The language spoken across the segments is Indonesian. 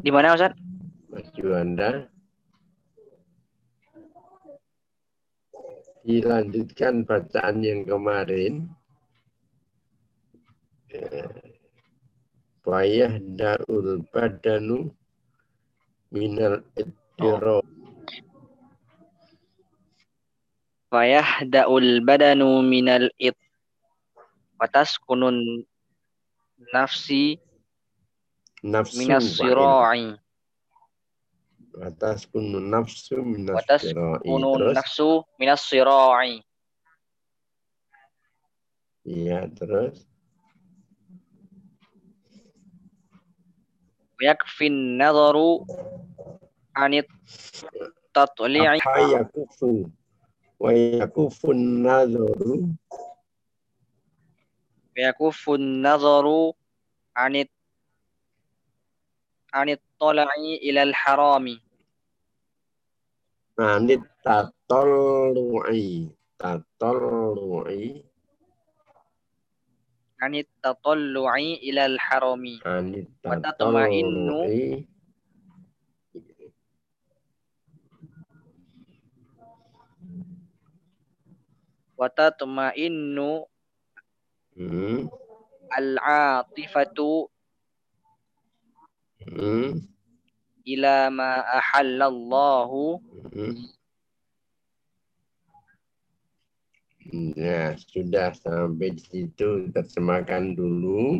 Di mana Ustaz? Mas Juanda. Dilanjutkan bacaan yang kemarin. Fayah daul badanu minal ittiro. Fayah daul badanu minal it. Watas kunun nafsi Nafsu minas sira'i. Watas kunu nafsu minas sira'i. kunun Terus, nafsu minas sira'i. iya terus. Yakfin nadharu anit tatli'i Apa yakufu? Wa yakufun nadharu yakufun nadharu anit anit tala'i ilal harami. anit tatollu'i. Tatollu'i. Anit tatallu'i ilal harami. Anit Wa tatma'innu. Hmm. ila ma ahallallahu Hmm. Ya, sudah sampai di situ terjemahkan dulu.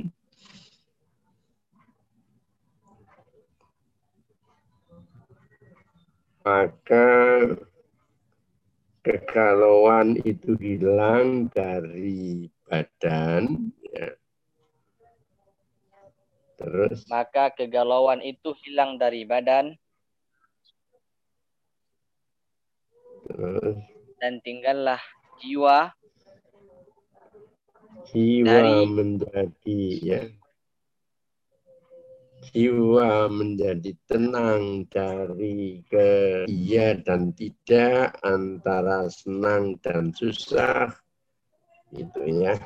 Maka kegalauan itu hilang dari badan. Ya. Terus? Maka kegalauan itu hilang dari badan terus? dan tinggallah jiwa jiwa Dari- menjadi ya. Jiwa menjadi tenang dari ke iya dan tidak antara senang dan susah. Itu ya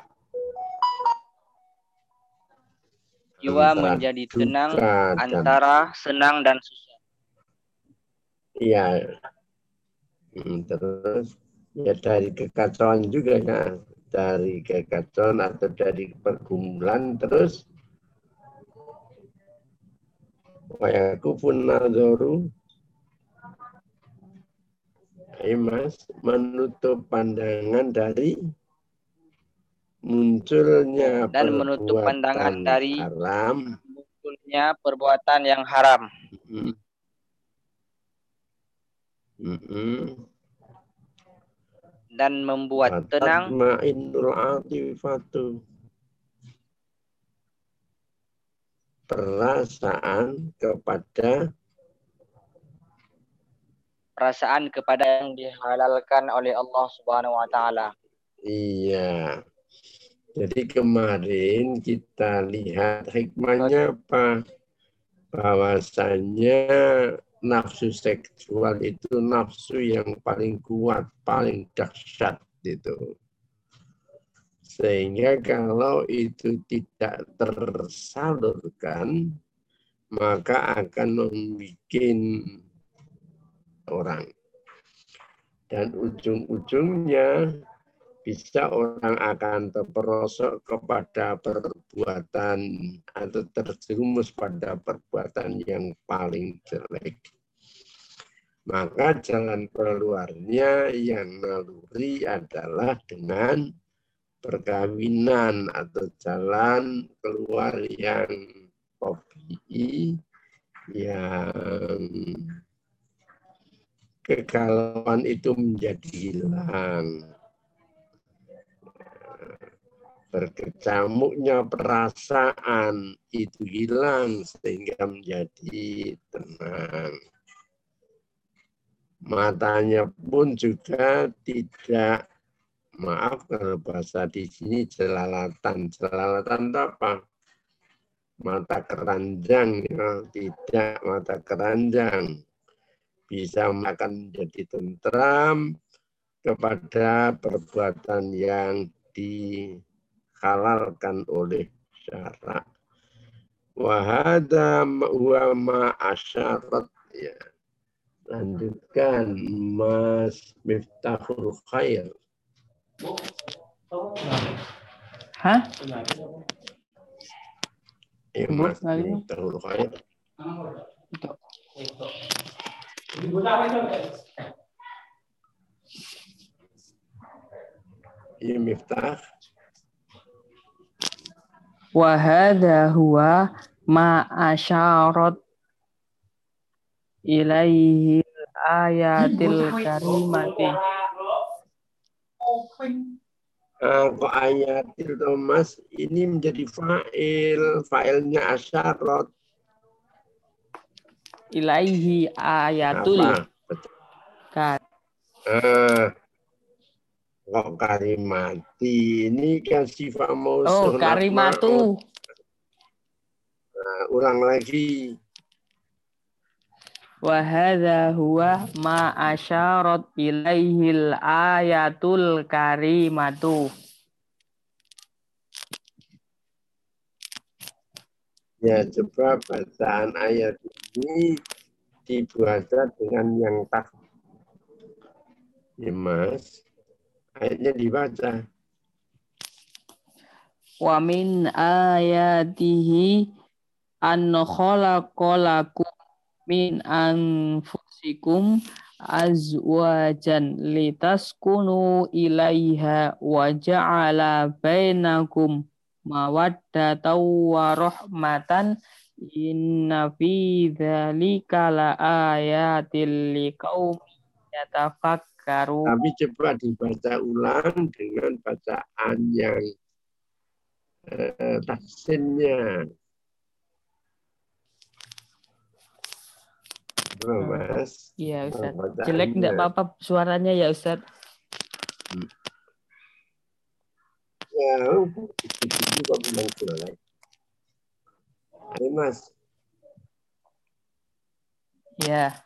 jiwa menjadi tenang antara senang dan susah. Iya. Hmm, terus ya dari kekacauan juga kan dari kekacauan atau dari pergumulan terus wayakufun nadzoru Ayo mas, menutup pandangan dari munculnya Dan menutup pandangan dari- haram. munculnya perbuatan yang haram Mm. Mm-mm. dan membuat tenang atifatu. Perasaan kepada perasaan kepada yang dihalalkan oleh Allah Subhanahu wa taala. iya. Jadi kemarin kita lihat hikmahnya apa? Bahwasanya nafsu seksual itu nafsu yang paling kuat, paling dahsyat gitu. Sehingga kalau itu tidak tersalurkan, maka akan membuat orang. Dan ujung-ujungnya bisa orang akan terperosok kepada perbuatan atau terjerumus pada perbuatan yang paling jelek. Maka jalan keluarnya yang naluri adalah dengan perkawinan atau jalan keluar yang tabii yang kegalauan itu menjadi hilang berkecamuknya perasaan itu hilang sehingga menjadi tenang. Matanya pun juga tidak, maaf kalau bahasa di sini. Jelalatan itu apa? Mata keranjang, ya. tidak mata keranjang. Bisa akan menjadi tentram kepada perbuatan yang di halalkan oleh syarak. Wahada huwa ma asyarat ya. Lanjutkan Mas Miftahul Khair. Hah? Ya, Mas Miftahul Khair. Ya Miftah. Wahada huwa ma asyarat ilaihi ayatil karimati. Uh, ayatil Thomas ini menjadi fa'il, fa'ilnya asyarat. Ilaihi ayatul Apa? Uh, kok karimati ini kan sifat mau Oh, karimatu. Nah, ulang lagi. Wahada huwa ma asyarat ilaihil ayatul karimatu. Ya, coba bacaan ayat ini dibaca dengan yang tak. Ya, Mas. Ayatnya dibaca. Wa min ayatihi an khalaqalakum min anfusikum azwajan litaskunu ilaiha wa ja'ala bainakum mawaddatan wa rahmatan inna fi dzalika la ayatil liqaumin yatafakkarun Tapi coba dibaca ulang dengan bacaan yang eh, taksinnya. Coba, Mas. Iya Ustaz. Bacaannya. Jelek enggak apa-apa suaranya ya Ustaz. Ya, itu juga bilang jelek. Ayo, Mas. Ya.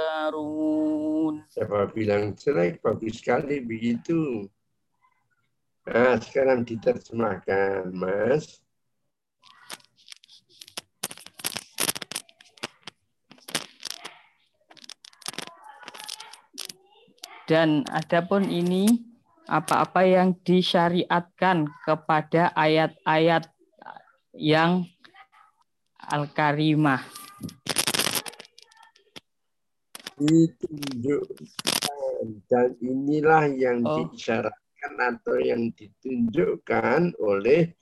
yadhkarun Siapa bilang jelek, bagus sekali begitu. Nah, sekarang diterjemahkan, Mas. Dan adapun ini apa-apa yang disyariatkan kepada ayat-ayat yang Al-Karimah. Ditunjukkan. Dan inilah yang Oh. diisyaratkan atau yang ditunjukkan oleh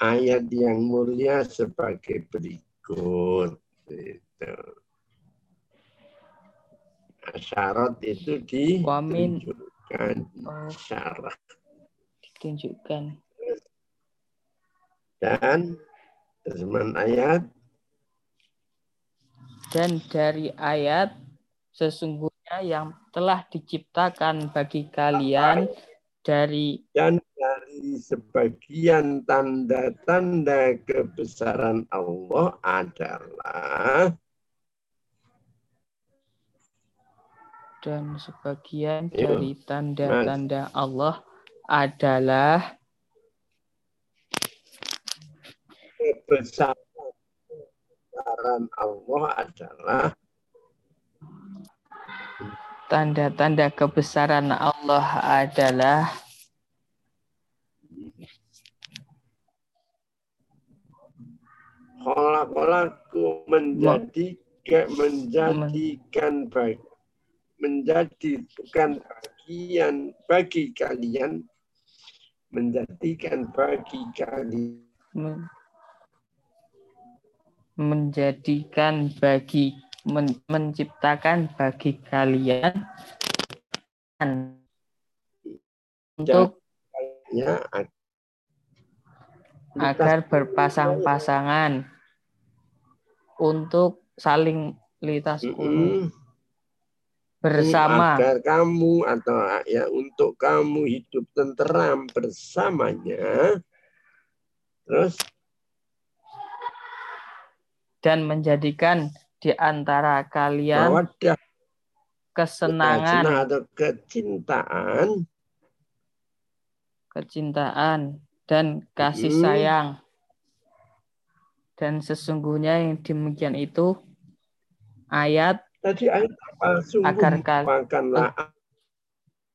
ayat yang mulia sebagai berikut. Itu. Syarat itu ditunjukkan. Oh, Syarat. ditunjukkan. Dan terjemahan ayat Dan dari ayat sesungguhnya yang telah diciptakan bagi kalian dari dan dari sebagian tanda-tanda kebesaran Allah adalah dan sebagian Iya. dari tanda-tanda Allah adalah kebesaran Allah adalah tanda-tanda kebesaran Allah adalah kolak-kolakku menjadikan menjadikan bagi menjadikan bagian bagi kalian menjadikan bagi kalian. Men- menjadikan bagi men- menciptakan bagi kalian untuk ya agar berpasang-pasangan untuk saling litas Mm-mm. bersama agar kamu atau ya untuk kamu hidup tenteram bersamanya terus dan menjadikan di antara kalian mawaddah kesenangan, senang atau kecintaan kecintaan dan kasih Mm. sayang. Dan sesungguhnya yang demikian itu ayat tadi ayat apa sungguh Agar kal- merupakanlah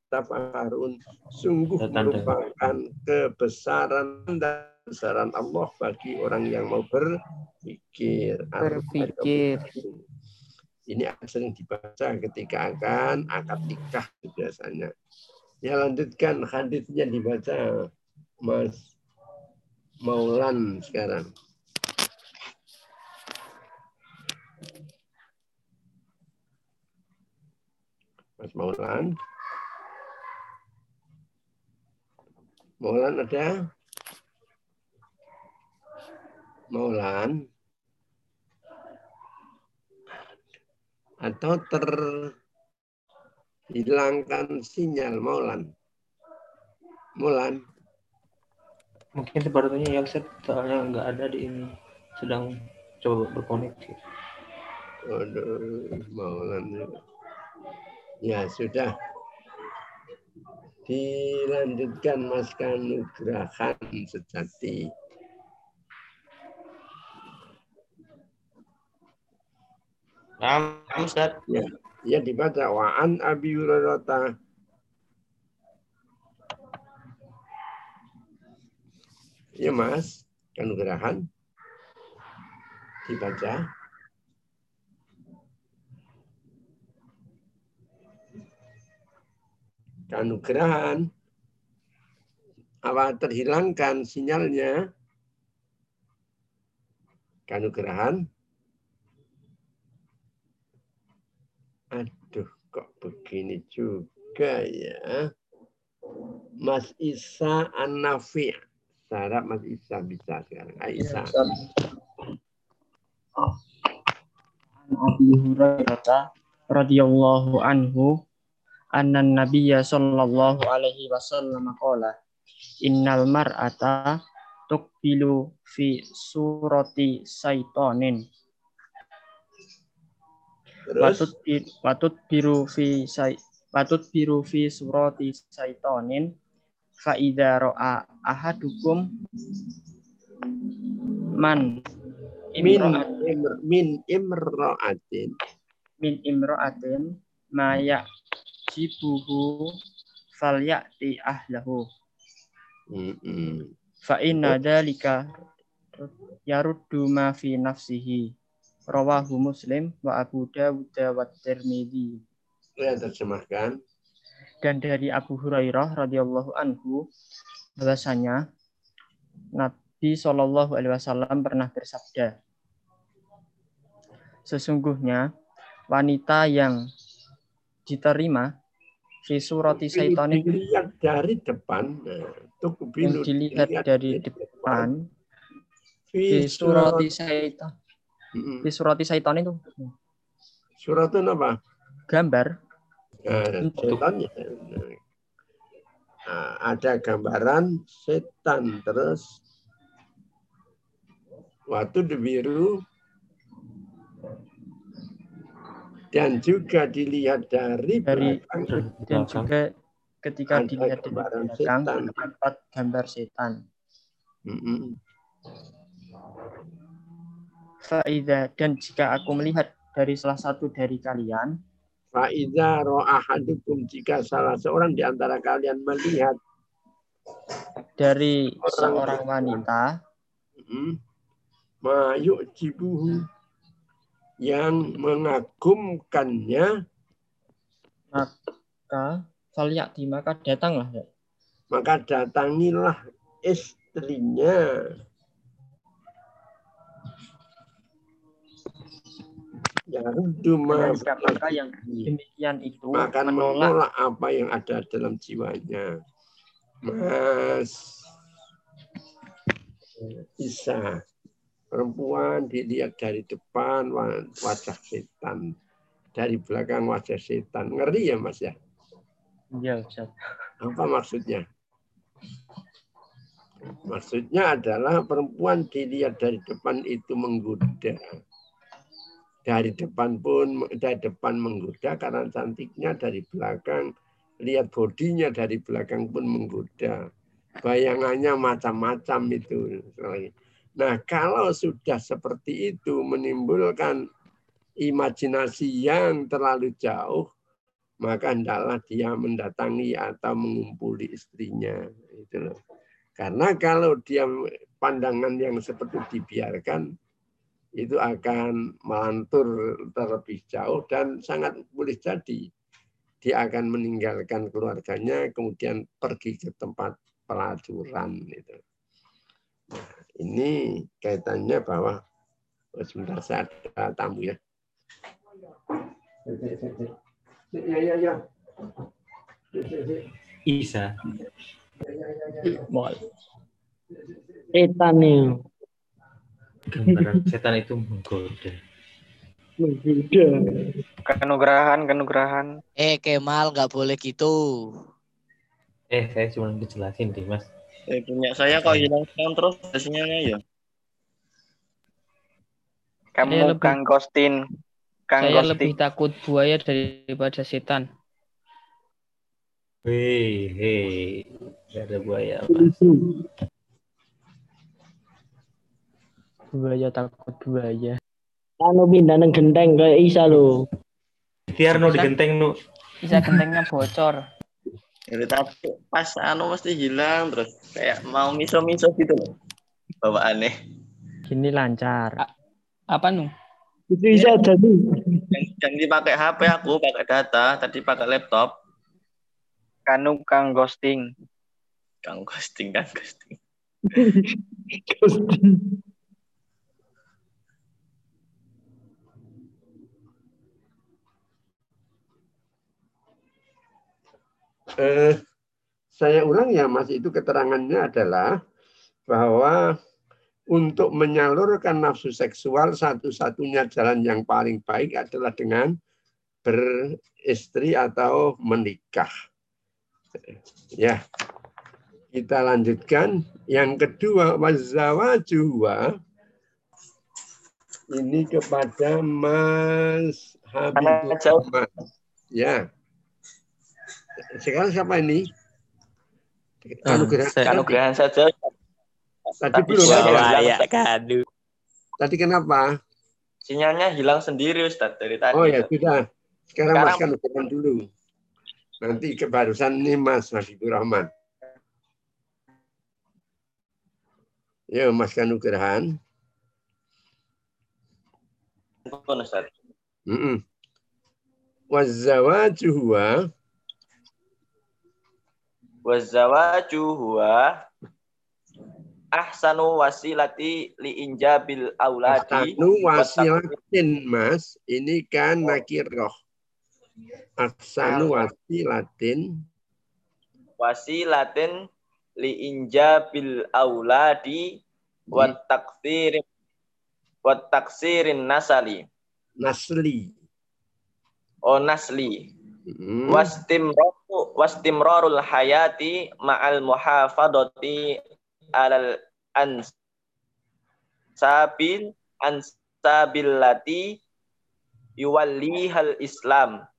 tafaharun sungguh merupakan kebesaran dan kebesaran Allah bagi orang yang mau berpikir. Berpikir. ini sering dibaca ketika akan akad nikah biasanya ya lanjutkan hadisnya dibaca Mas Maulan sekarang. Mas Maulan Maulan ada Maulan atau terhilangkan sinyal Maulan Mulan Mungkin sepertinya ya Ustaz, soalnya nggak ada di ini. Sedang coba berkoneksi. Aduh, Maulan juga. Ya sudah. Dilanjutkan Mas Kanugrahan sejati. Nah, Ustaz. Ya dibaca wa'an Abi Hurairah Ya Mas, Kanugrahan. Dibaca. Kanugrahan. Apa terhilangkan sinyalnya? Kanugrahan. Aduh, kok begini juga ya. Mas Isa An-Nafi. Sarap Mas Isa bisa sekarang. Aisyah. Abi Hurairah radhiyallahu anhu anna nabiyya sallallahu alaihi wasallam qala innal mar'ata tuqbilu fi surati saitonin bi- watut biru fi say watut biru fi surati saitonin fa idza ra'a ahadukum man min imra'at imr, min imra'atin. min imra'atin ma ya'jibuhu falyati ahlahu. Fa inna dzalika yaruddu ma fi nafsihi. Rawahu muslim wa abu dawud wa tirmidzi Saya terjemahkan. dan dari Abu Hurairah radhiyallahu anhu bahwasanya Nabi Shallallahu alaihi wasallam pernah bersabda Sesungguhnya wanita yang diterima fi surati saitonin dilihat dari depan. Nah, yang dilihat dari depan Fi surati Mm-mm. di surati saiton itu Surat itu apa? gambar Nah. Nah, ada gambaran setan terus waktu biru dan juga dilihat dari, Dari- belakang dan juga ketika Ada dilihat dari belakang setan. terdapat gambar setan. Mm-mm. Faida dan jika aku melihat dari salah satu dari kalian Faiza ro'ahadukum jika salah seorang di antara kalian melihat dari Orang seorang wanita mm, mayuk jibuhu yang mengagumkannya. Maka falyati maka datanglah maka datangilah istrinya. Yang dengan siapakah yang demikian itu akan menolak. menolak apa yang ada dalam jiwanya. Mas Isa. Perempuan dilihat dari depan wajah setan. Dari belakang wajah setan. Ngeri ya Mas ya? Iya, Ustaz. Apa maksudnya? Maksudnya adalah perempuan dilihat dari depan itu menggoda. Dari depan pun dari depan menggoda karena cantiknya dari belakang lihat bodinya dari belakang pun menggoda. Bayangannya macam-macam itu. Nah, kalau sudah seperti itu menimbulkan imajinasi yang terlalu jauh, maka hendaklah dia mendatangi atau mengumpuli istrinya. Itu. Karena kalau dia pandangan yang seperti dibiarkan, itu akan melantur terlebih jauh dan sangat boleh jadi dia akan meninggalkan keluarganya kemudian pergi ke tempat pelacuran itu. Nah, ini kaitannya bahwa oh, sebentar saya ada tamu ya. Ya ya ya. Isa. Mall. Setan. Gambaran setan itu menggoda. Menggoda. Kenugerahan, kenugerahan. Eh Kemal nggak boleh gitu. Eh, saya cuma dijelasin, Dimas. Eh, punya saya kok hilang hilang terus sinyalnya ya. Kamu Saya lebih- Kang Gostin. Kang Saya Gostin. lebih takut buaya daripada setan. Hei, hei. Ada buaya, Mas. Buaya takut buaya. Anu pindah nang genteng kayak Isa lo. Tiar no digenteng no. Bisa gentengnya bocor. Dari tadi pas anu mesti hilang terus kayak mau miso-miso gitu loh. Bawaannya. Gini lancar. Apa nu? Itu Isa jadi. Yang, yang dipakai HP aku pakai data, tadi pakai laptop. Kanu Kang Ghosting. Kang ghosting, kang ghosting. Eh, saya ulang ya Mas, itu keterangannya adalah bahwa untuk menyalurkan nafsu seksual satu-satunya jalan yang paling baik adalah dengan beristri atau menikah. Ya. Kita lanjutkan. Yang kedua, wazawajua ini kepada Mas Habibur jauh. Rahman. Ya. Sekarang siapa ini? Anugerah. Kanugrahan saja. Tadi Tapi belum ada. ya, kadu. Tadi kenapa? Sinyalnya hilang sendiri Ustaz dari tadi. Oh ya sudah. Sekarang Mas Sekarang- kan bukan dulu. Nanti kebarusan ini Mas Habibur Rahman. Ya Mas Kanugrahan. Ustaz. Mm Wazawaju huwa ahsanu wasilati li injabil auladi Ahsanu wasilatin Mas. Ini kan nakiroh. Ahsanu wasilatin wasilatin li injabil auladi wa taksirin wa taksirin nasali nasli. o nasli Mm. wastimraru wastimrarul hayati ma'al muhafadati alal ansabil ansabillati yuwallihal islam.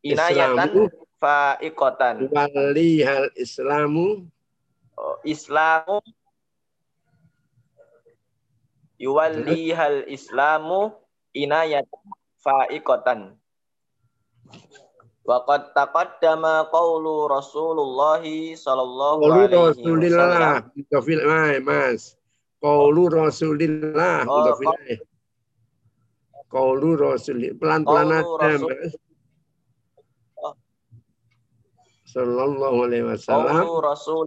Inayatan fa'iqatan. Walihal Islamu. Oh, Islamu. Yuwallihal islamu inayatan fa'iqatan wa qad taqaddama qawlu Rasulullah sallallahu alaihi Rasulillah. wasallam Mudhafil ilaih, Mas. Qaulu Rasulillah. Oh, Mudhafil ilaih. Qaulu Rasulillah. Pelan-pelan aja, Mas. Oh. Sallallahu alaihi wasallam. qawlu Rasul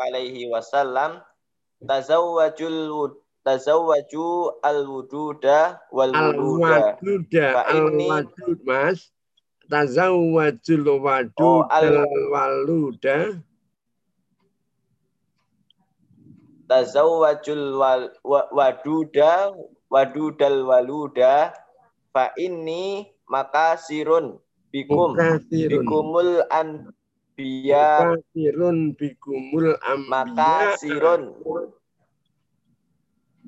alaihi wasallam tazawwajul tazawwaju al-wududa wal wududa Al-waduda. Pak, ini- Al-wadud, Mas. Tazawwajul wadud Oh, al- al-waluda. tazawwajul wal, wa, waduda wadudal waluda fa inni makasirun bikum Mukasirun. bikumul anbiya Mukasirun bikumul ambiya. makasirun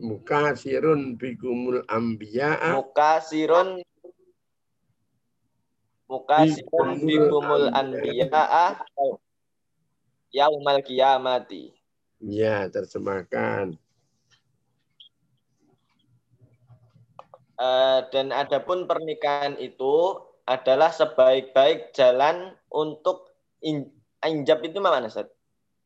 Mukasirun bikumul ambiya. mukasirun mukasirun bikumul anbiya yaumal kiamati Ya, terjemahkan. Eh, dan adapun pernikahan itu adalah sebaik-baik jalan untuk in, injab itu mana Ustaz?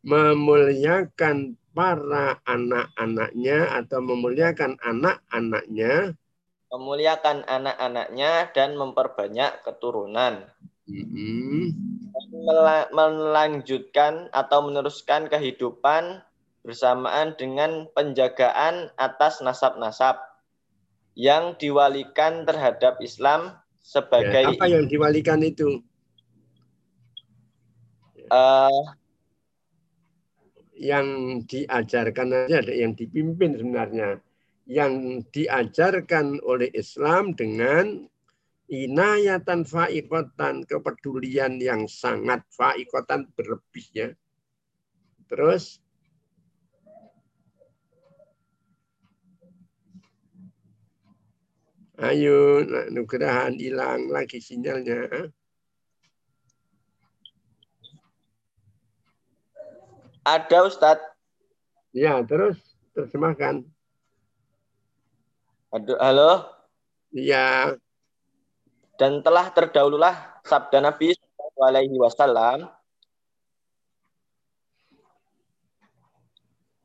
Memuliakan para anak-anaknya atau memuliakan anak-anaknya. Memuliakan anak-anaknya dan memperbanyak keturunan Mm-mm. Mela- melanjutkan atau meneruskan kehidupan bersamaan dengan penjagaan atas nasab-nasab yang diwalikan terhadap Islam Ya, sebagai apa yang diwalikan itu? eh, Yang diajarkan aja ada yang dipimpin sebenarnya. Yang diajarkan oleh Islam dengan inayatan faikotan, kepedulian yang sangat faikotan berlebih ya. Terus Ayo, Nak Nugrahan hilang lagi sinyalnya. ada Ustadz Ya, terus terjemahkan. Aduh, halo. Ya, dan telah terdahululah sabda Nabi Shallallahu Alaihi Wasallam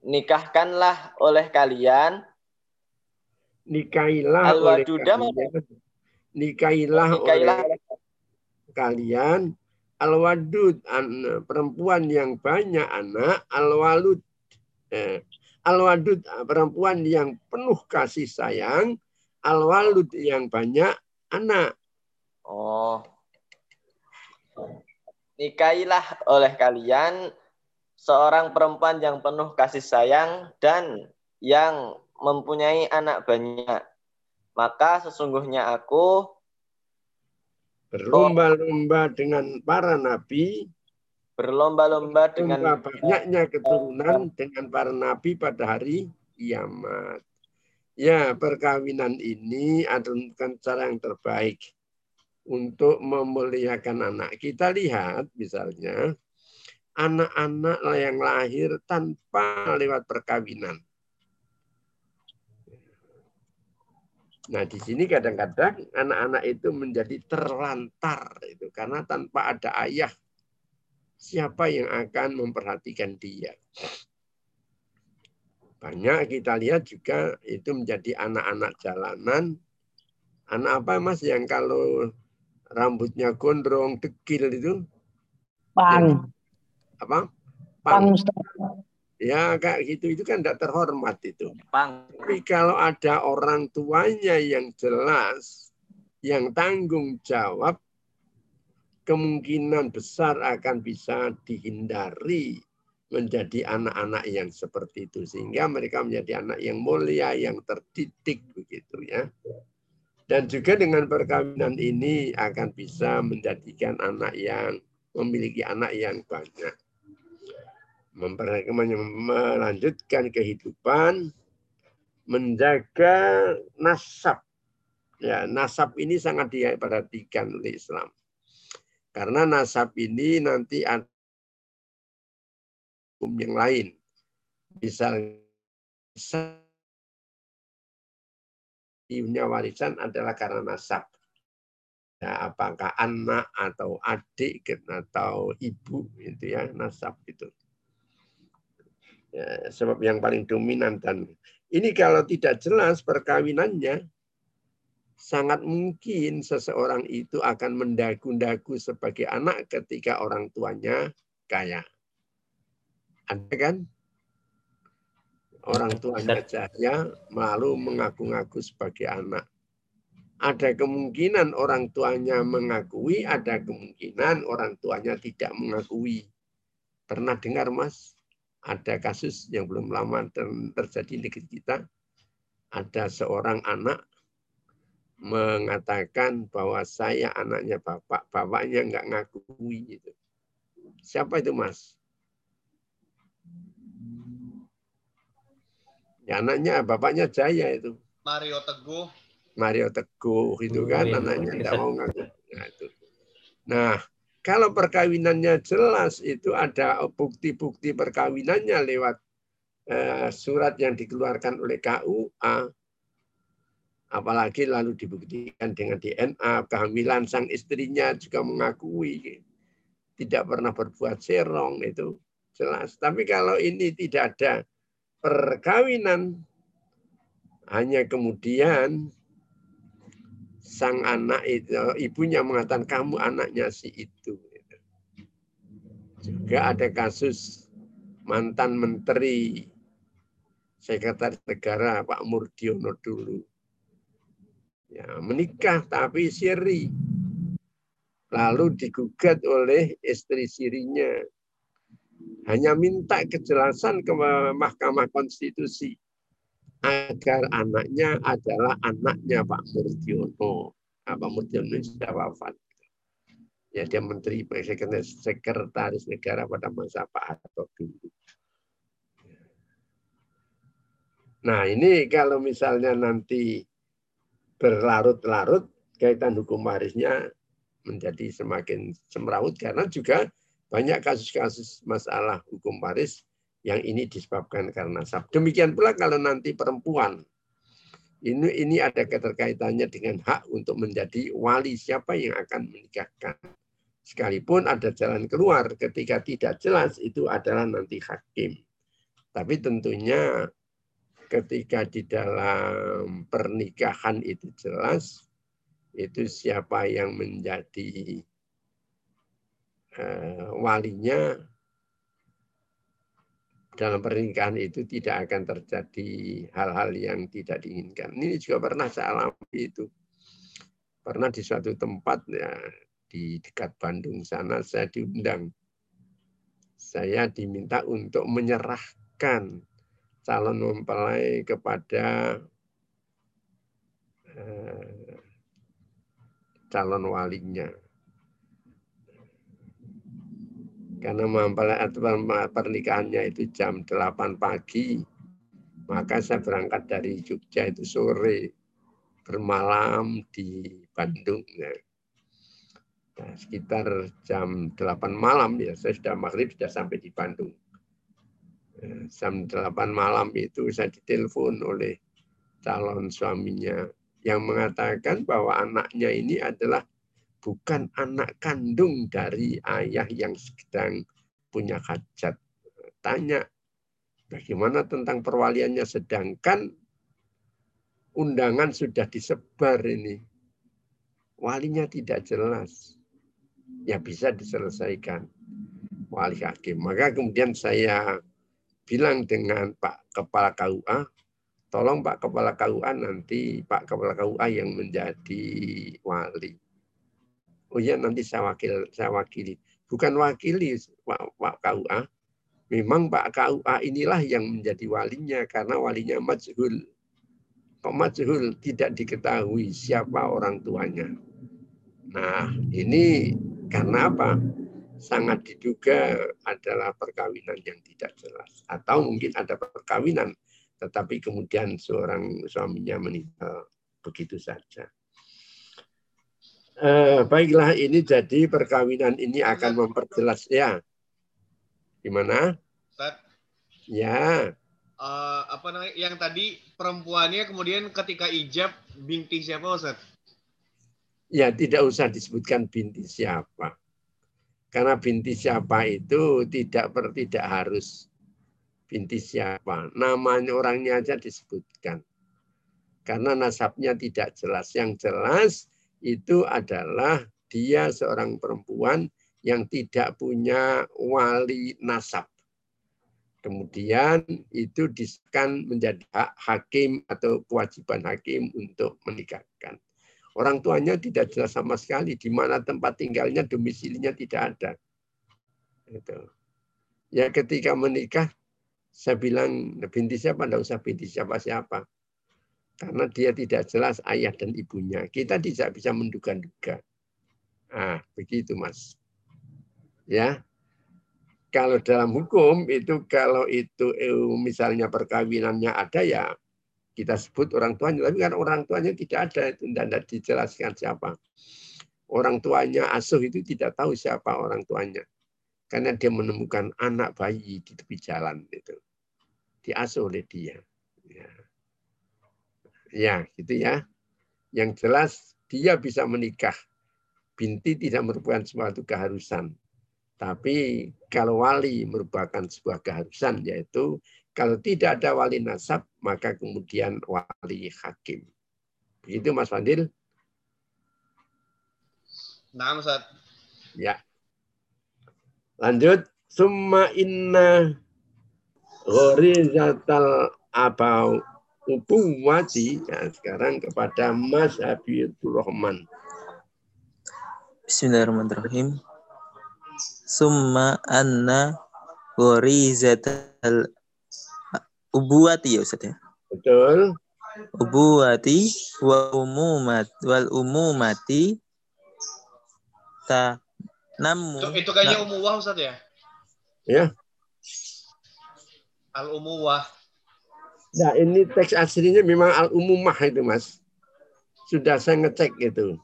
nikahkanlah oleh kalian. Nikahilah oleh kalian. Nikahilah nikailah oleh kalian. Al-wadud an- perempuan yang banyak anak. Al-walud eh, al-wadud perempuan yang penuh kasih sayang al-walud yang banyak anak Oh. Nikailah oleh kalian seorang perempuan yang penuh kasih sayang dan yang mempunyai anak banyak. Maka sesungguhnya aku berlomba-lomba dengan para nabi berlomba-lomba dengan banyaknya keturunan dengan para nabi pada hari kiamat. Ya, perkawinan ini adalah cara yang terbaik untuk memuliakan anak. Kita lihat misalnya anak-anak yang lahir tanpa lewat perkawinan. Nah, di sini kadang-kadang anak-anak itu menjadi terlantar itu karena tanpa ada ayah siapa yang akan memperhatikan dia. Banyak kita lihat juga itu menjadi anak-anak jalanan. Anak apa mas yang kalau rambutnya gondrong, dekil itu Pang, apa? pang Pang. Ya kayak gitu itu kan tidak terhormat itu. Pang. Tapi kalau ada orang tuanya yang jelas, yang tanggung jawab, kemungkinan besar akan bisa dihindari menjadi anak-anak yang seperti itu. Sehingga mereka menjadi anak yang mulia, yang terdidik begitu ya. Dan juga dengan perkawinan ini akan bisa menjadikan anak yang memiliki anak yang banyak. Melanjutkan kehidupan, menjaga nasab. Ya, nasab ini sangat diperhatikan oleh Islam. Karena nasab ini nanti ada hukum yang lain. Misalnya punya warisan adalah karena nasab. Ya, apakah anak atau adik atau ibu itu ya nasab itu. Ya, sebab yang paling dominan dan ini kalau tidak jelas perkawinannya sangat mungkin seseorang itu akan mendagu-dagu sebagai anak ketika orang tuanya kaya. Ada kan? Orang tuanya jaya malu mengaku-ngaku sebagai anak. Ada kemungkinan orang tuanya mengakui, ada kemungkinan orang tuanya tidak mengakui. Pernah dengar, Mas? ada kasus yang belum lama terjadi di negeri kita. Ada seorang anak mengatakan bahwa saya anaknya bapak, bapaknya nggak ngakui gitu. Siapa itu mas? Ya, anaknya, bapaknya Jaya itu. Mario Teguh. Mario Teguh itu kan oh, anaknya tidak mau ngaku. Nah, itu. nah, kalau perkawinannya jelas itu ada bukti-bukti perkawinannya lewat eh, surat yang dikeluarkan oleh KUA, apalagi lalu dibuktikan dengan DNA, kehamilan sang istrinya juga mengakui. Tidak pernah berbuat serong itu jelas. Tapi kalau ini tidak ada perkawinan hanya kemudian sang anak itu ibunya mengatakan kamu anaknya si itu. Juga ada kasus mantan menteri sekretaris negara Pak Murdiono dulu ya menikah tapi siri lalu digugat oleh istri sirinya hanya minta kejelasan ke Mahkamah Konstitusi agar anaknya adalah anaknya Pak Murdiono. Nah, Pak Murdiono sudah wafat. Ya, dia Menteri Sekretaris Negara pada masa Pak Harto dulu. Nah, ini kalau misalnya nanti berlarut-larut, kaitan hukum warisnya menjadi semakin semrawut karena juga banyak kasus-kasus masalah hukum waris yang ini disebabkan karena sab. Demikian pula kalau nanti perempuan ini ini ada keterkaitannya dengan hak untuk menjadi wali siapa yang akan menikahkan. Sekalipun ada jalan keluar ketika tidak jelas itu adalah nanti hakim. Tapi tentunya ketika di dalam pernikahan itu jelas itu siapa yang menjadi Eh, walinya dalam pernikahan itu tidak akan terjadi hal-hal yang tidak diinginkan. Ini juga pernah saya alami itu. Pernah di suatu tempat ya di dekat Bandung sana saya diundang. Saya diminta untuk menyerahkan calon mempelai kepada eh, calon walinya karena pernikahannya itu jam 8 pagi, maka saya berangkat dari Jogja itu sore, bermalam di Bandung. Ya. Nah, sekitar jam 8 malam ya, saya sudah maghrib sudah sampai di Bandung. Jam 8 malam itu saya ditelepon oleh calon suaminya yang mengatakan bahwa anaknya ini adalah bukan anak kandung dari ayah yang sedang punya hajat. Tanya, bagaimana tentang perwaliannya sedangkan undangan sudah disebar ini. Walinya tidak jelas. Ya bisa diselesaikan wali hakim. Maka kemudian saya bilang dengan Pak Kepala KUA, tolong Pak Kepala KUA nanti Pak Kepala KUA yang menjadi wali. Oh iya nanti saya wakil saya wakili. Bukan wakili Pak KUA memang Pak KUA inilah yang menjadi walinya karena walinya majhul. Kok majhul? Tidak diketahui siapa orang tuanya. Nah ini karena apa sangat diduga adalah perkawinan yang tidak jelas atau mungkin ada perkawinan tetapi kemudian seorang suaminya meninggal begitu saja Eh, baiklah ini jadi perkawinan ini akan memperjelas ya. Gimana? Ustaz. Ya. Uh, apa namanya yang tadi perempuannya kemudian ketika ijab binti siapa Ustaz? Ya tidak usah disebutkan binti siapa. Karena binti siapa itu tidak per, tidak harus binti siapa. Namanya orangnya aja disebutkan. Karena nasabnya tidak jelas. Yang jelas itu adalah dia seorang perempuan yang tidak punya wali nasab. Kemudian itu diskan menjadi hak hakim atau kewajiban hakim untuk menikahkan. Orang tuanya tidak jelas sama sekali di mana tempat tinggalnya, domisilinya tidak ada. Itu. Ya ketika menikah Saya bilang binti siapa? Tidak usah binti siapa-siapa. Karena dia tidak jelas ayah dan ibunya. Kita tidak bisa menduga-duga. Ah, begitu Mas. Ya. Kalau dalam hukum itu kalau itu eh, misalnya perkawinannya ada ya kita sebut orang tuanya. Tapi kan orang tuanya tidak ada itu tidak dijelaskan siapa. Orang tuanya asuh itu tidak tahu siapa orang tuanya. Karena dia menemukan anak bayi di tepi jalan itu. Diasuh oleh dia. Ya, ya gitu ya. Yang jelas dia bisa menikah. Binti tidak merupakan suatu keharusan. Tapi kalau wali merupakan sebuah keharusan yaitu kalau tidak ada wali nasab maka kemudian wali hakim begitu Mas Fadil Nah, Ustaz. Ya. Lanjut. Summa inna ghorizatal abau ubuwati. Nah, sekarang kepada Mas Habibur Rahman. Bismillahirrahmanirrahim. Summa anna ghorizatal ubuwati ya Ustaz ya. Betul. Ubuwati wa umumat wal umumati ta namu Itu, itu kayaknya umuwah Ustaz ya? Ya. Al umuwah. Nah, ini teks aslinya memang al-umumah itu, Mas. Sudah saya ngecek itu.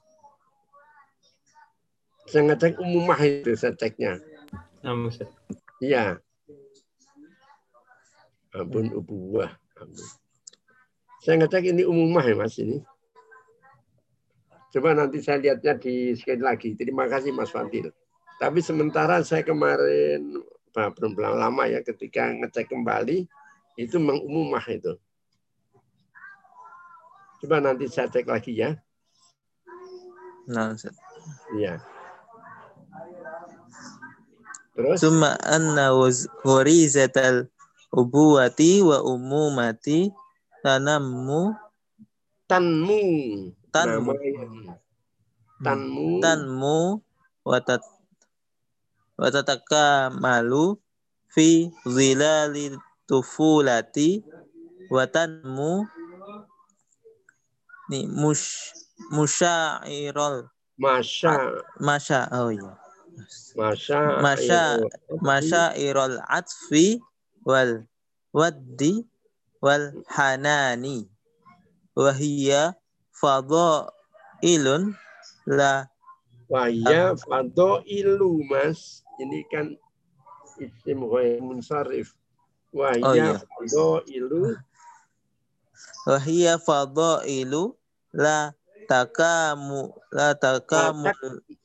Saya ngecek umumah itu, saya ceknya. Nah, Ustaz. Iya. Ampun ubuwah. Ampun. Saya ngecek ini umumah ya, Mas, ini. Coba nanti saya lihatnya di sekali lagi. Terima kasih Mas Fadil. Tapi sementara saya kemarin nah, belum lama ya ketika ngecek kembali itu mengumumah itu. Coba nanti saya cek lagi ya. Nah. Iya. Terus Summa anna ghorizatal ubuwati wa umumati tanammu tanmu. tanmu tanmu. tanmu watat watataka malu fi zilali tufulati watanmu ni mus musyairol Masya. masya oh iya Masya. Masya- masyairol atfi wal waddi wal hanani wahiyya fadailun la Wahya ilu mas. Ini kan isim ghair munsarif. Wahya Oh, iya. ilu wahiyya fadailu la takamu la takamu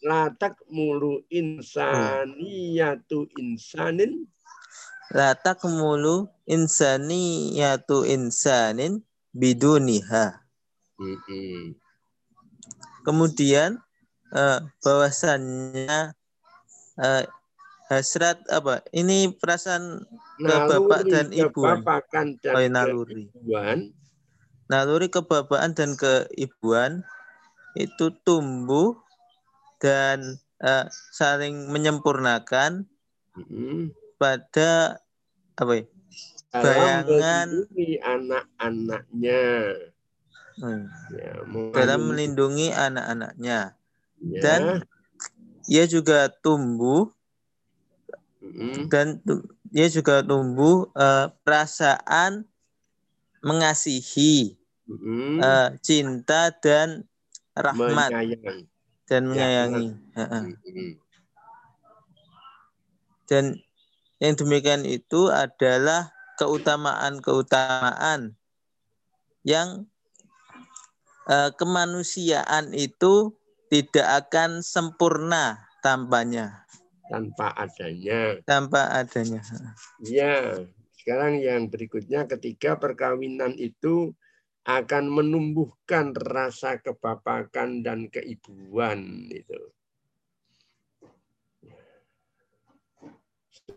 latak mulu insaniyatu insanin la takmulu insaniyatu insanin biduniha. Kemudian eh, bahwasannya eh, hasrat apa? Ini perasaan ke bapak dan ibu. kebapakan dan Oh, naluri. keibuan naluri kebapaan dan keibuan itu tumbuh dan eh, saling menyempurnakan. Mm-mm. Pada apa ya? Bayangan. melindungi anak-anaknya Hmm, ya, dalam melindungi- anak-anaknya ya. dan ia juga tumbuh Mm-mm. dan dia juga tumbuh eh, perasaan mengasihi, Mm-mm. eh, cinta dan rahmat menyayang dan menyayangi. Heeh. Mm-mm. Dan yang demikian itu adalah keutamaan-keutamaan yang eh, kemanusiaan itu tidak akan sempurna tanpanya, tanpa adanya tanpa adanya. Ya, sekarang yang berikutnya ketika perkawinan itu akan menumbuhkan rasa kebapakan dan keibuan itu.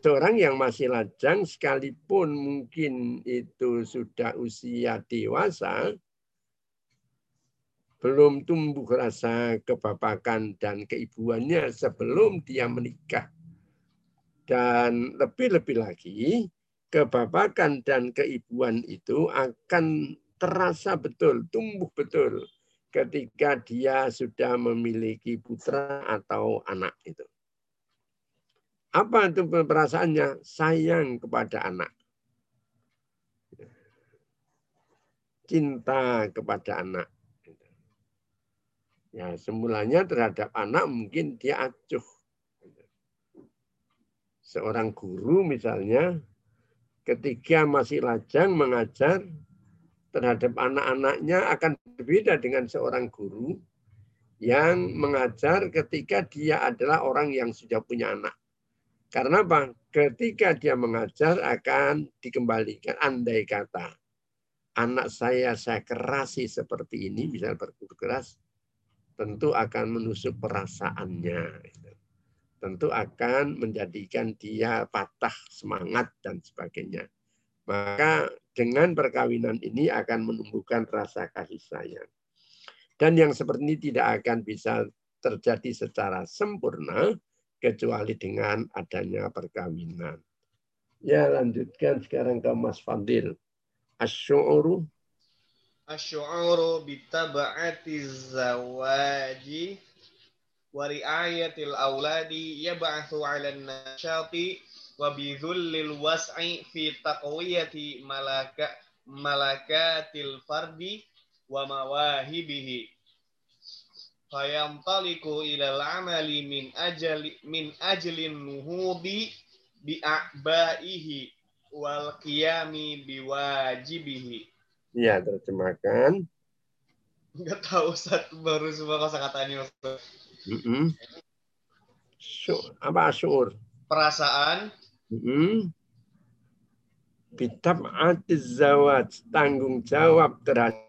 Seorang yang masih lajang sekalipun mungkin itu sudah usia dewasa, belum tumbuh rasa kebapakan dan keibuannya sebelum dia menikah. Dan lebih-lebih lagi, kebapakan dan keibuan itu akan terasa betul, tumbuh betul ketika dia sudah memiliki putra atau anak itu. Apa itu perasaannya? Sayang kepada anak. Cinta kepada anak. Ya, semulanya terhadap anak mungkin dia acuh. Seorang guru misalnya ketika masih lajang mengajar terhadap anak-anaknya akan berbeda dengan seorang guru yang mengajar ketika dia adalah orang yang sudah punya anak. Karena apa? Ketika dia mengajar akan dikembalikan. Andai kata anak saya saya kerasi seperti ini, bisa berguru keras, tentu akan menusuk perasaannya. Tentu akan menjadikan dia patah semangat dan sebagainya. Maka dengan perkawinan ini akan menumbuhkan rasa kasih sayang. Dan yang seperti ini tidak akan bisa terjadi secara sempurna kecuali dengan adanya perkawinan. Ya lanjutkan sekarang ke Mas Fadil. Asy'uru Asy'uru bitaba'ati zawaji wa ri'ayatil auladi yab'athu 'alan nasyati wa bidhullil was'i fi taqwiyati malaka malakatil fardi wa mawahibihi fayamtaliku ilal amali min ajali min ajlin nuhudi bi a'baihi wal qiyami biwajibihi Ya, terjemahkan. Enggak tahu Ustaz, baru semua kosakatanya Ustaz. Mm -mm. apa syur? Perasaan, Hmm. Bitab atis zawaj, tanggung jawab terhadap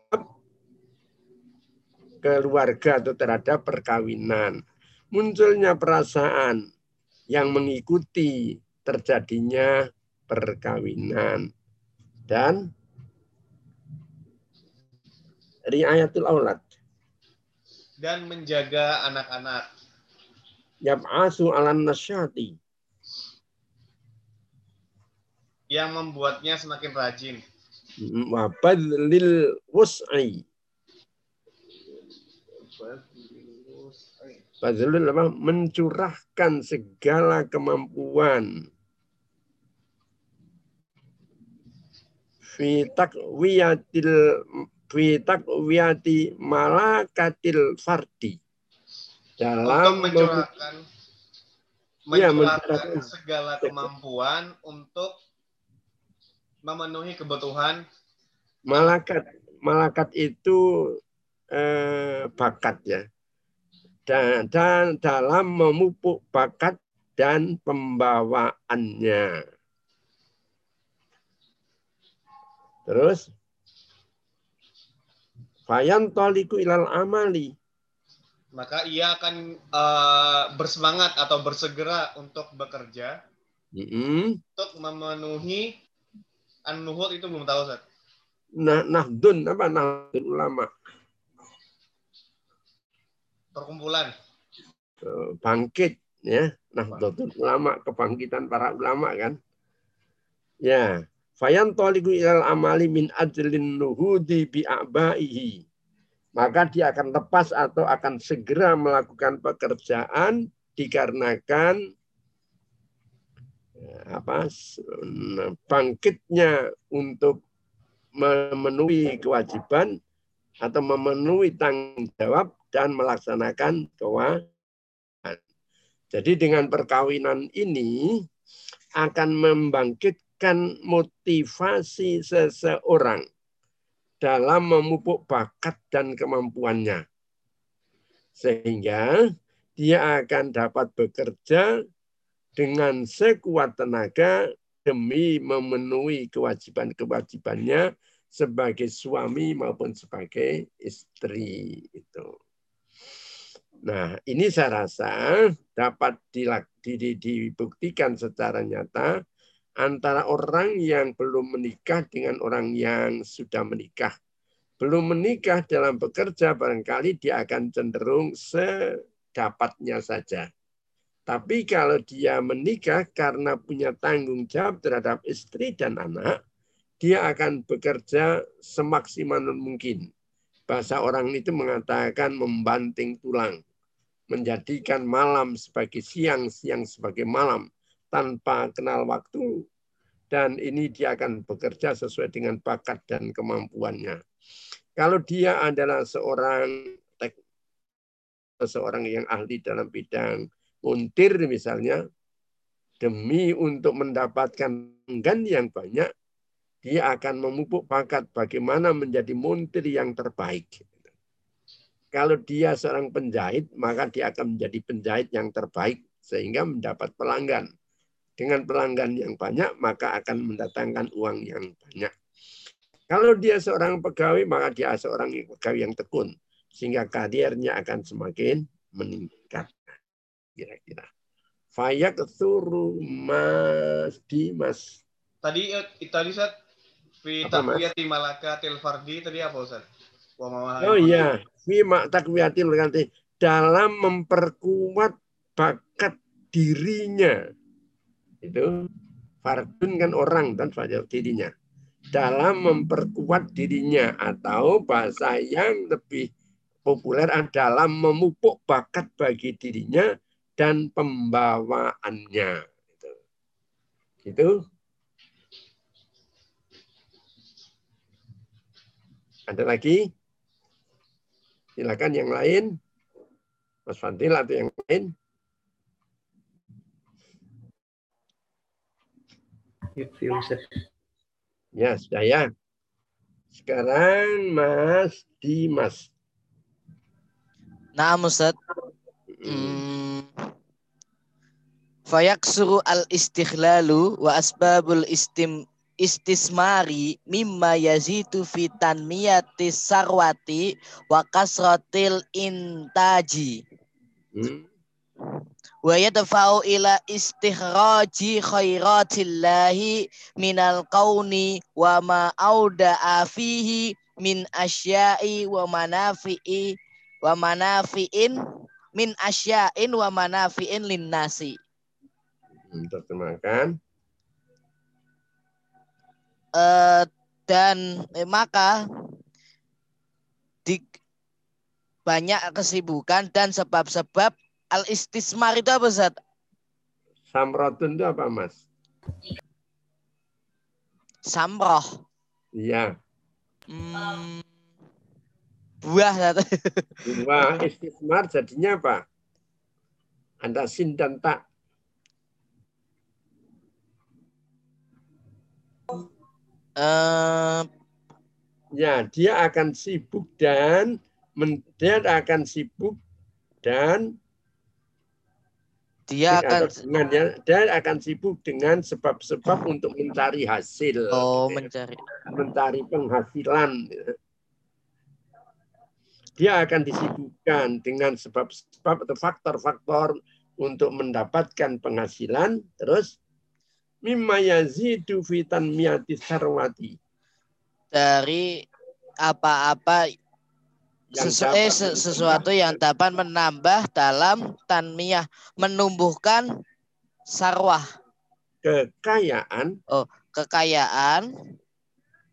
keluarga atau terhadap perkawinan. Munculnya perasaan yang mengikuti terjadinya perkawinan. Dan riayatul aulad. Dan menjaga anak-anak. Yab'asu alan nasyati yang membuatnya semakin rajin. Wa badlil wus'i. Badlil apa? Mencurahkan segala kemampuan. Fi takwiyatil fi takwiyati malakatil fardi. Dalam untuk mencurahkan Ya, mencurahkan mencurahkan. segala kemampuan untuk memenuhi kebutuhan malakat malakat itu eh, bakat ya. Dan, dan dalam memupuk bakat dan pembawaannya. Terus fayan toliku ilal amali. Maka ia akan eh, bersemangat atau bersegera untuk bekerja. Mm-mm. untuk memenuhi an-nuhud itu belum tahu Ustaz. nah nahdun apa? Nahdun ulama Perkumpulan. Eh, bangkit ya. Nahdlatul ulama kebangkitan para ulama kan. Ya. Fayan toliku ilal amali min ajlin nuhudi bi a'baihi. Maka dia akan lepas atau akan segera melakukan pekerjaan dikarenakan eh, apa bangkitnya untuk memenuhi kewajiban atau memenuhi tanggung jawab dan melaksanakan kewajiban. Jadi dengan perkawinan ini akan membangkitkan motivasi seseorang dalam memupuk bakat dan kemampuannya. Sehingga dia akan dapat bekerja dengan sekuat tenaga demi memenuhi kewajiban-kewajibannya sebagai suami maupun sebagai istri itu. Nah, ini saya rasa dapat dibuktikan secara nyata antara orang yang belum menikah dengan orang yang sudah menikah. Belum menikah dalam bekerja barangkali dia akan cenderung sedapatnya saja. Tapi kalau dia menikah karena punya tanggung jawab terhadap istri dan anak, dia akan bekerja semaksimal mungkin. Bahasa orang itu mengatakan membanting tulang, menjadikan malam sebagai siang, siang sebagai malam, tanpa kenal waktu, dan ini dia akan bekerja sesuai dengan bakat dan kemampuannya. Kalau dia adalah seorang seorang yang ahli dalam bidang untir misalnya, demi untuk mendapatkan gan yang banyak, dia akan memupuk bakat bagaimana menjadi montir yang terbaik. Kalau dia seorang penjahit, maka dia akan menjadi penjahit yang terbaik sehingga mendapat pelanggan. Dengan pelanggan yang banyak, maka akan mendatangkan uang yang banyak. Kalau dia seorang pegawai, maka dia seorang pegawai yang tekun. Sehingga karirnya akan semakin meningkat kira-kira. Fayak suru mas di mas. Tadi eh, tadi Ustaz fi takwiyati malakatil fardi tadi apa Ustaz? Oh iya, fi takwiyatil ganti dalam memperkuat bakat dirinya. Itu fardun kan orang dan fajar dirinya. Dalam memperkuat dirinya atau bahasa yang lebih populer adalah memupuk bakat bagi dirinya dan pembawaannya. Gitu. Gitu. Ada lagi? Silakan yang lain. Mas Fadil atau yang lain? Ya, sudah ya. Sekarang Mas Dimas. Nah, Ustaz. Hmm, Fayaksuru al-istighlalu wa asbabul istim istismari mimma yazitu fi tanmiyati sarwati wa kasratil intaji. Hmm. Wa yadfa'u ila istikhraji khairatillahi minal kauni wa ma auda'a fihi min asya'i wa manafi'i wa manafi'in min asya'in wa manafi'in linnasi. Terjemahkan. Uh, dan eh, maka di banyak kesibukan dan sebab-sebab al istismar itu apa Zat? Samrotun itu apa Mas? Samroh. Iya. Hmm, buah Zat. buah istismar jadinya apa? Ada sin dan tak. Uh, ya, dia akan sibuk dan dia akan sibuk dan dia akan dengan ya, dia akan sibuk dengan sebab-sebab untuk mencari hasil. Oh, mencari mencari penghasilan. Dia akan disibukkan dengan sebab-sebab atau faktor-faktor untuk mendapatkan penghasilan, terus mimma yazidu fi tanmiyati sarwati. Dari apa-apa sesu eh, sesuatu yang dapat menambah dalam tanmiyah menumbuhkan sarwah. Kekayaan. Oh kekayaan.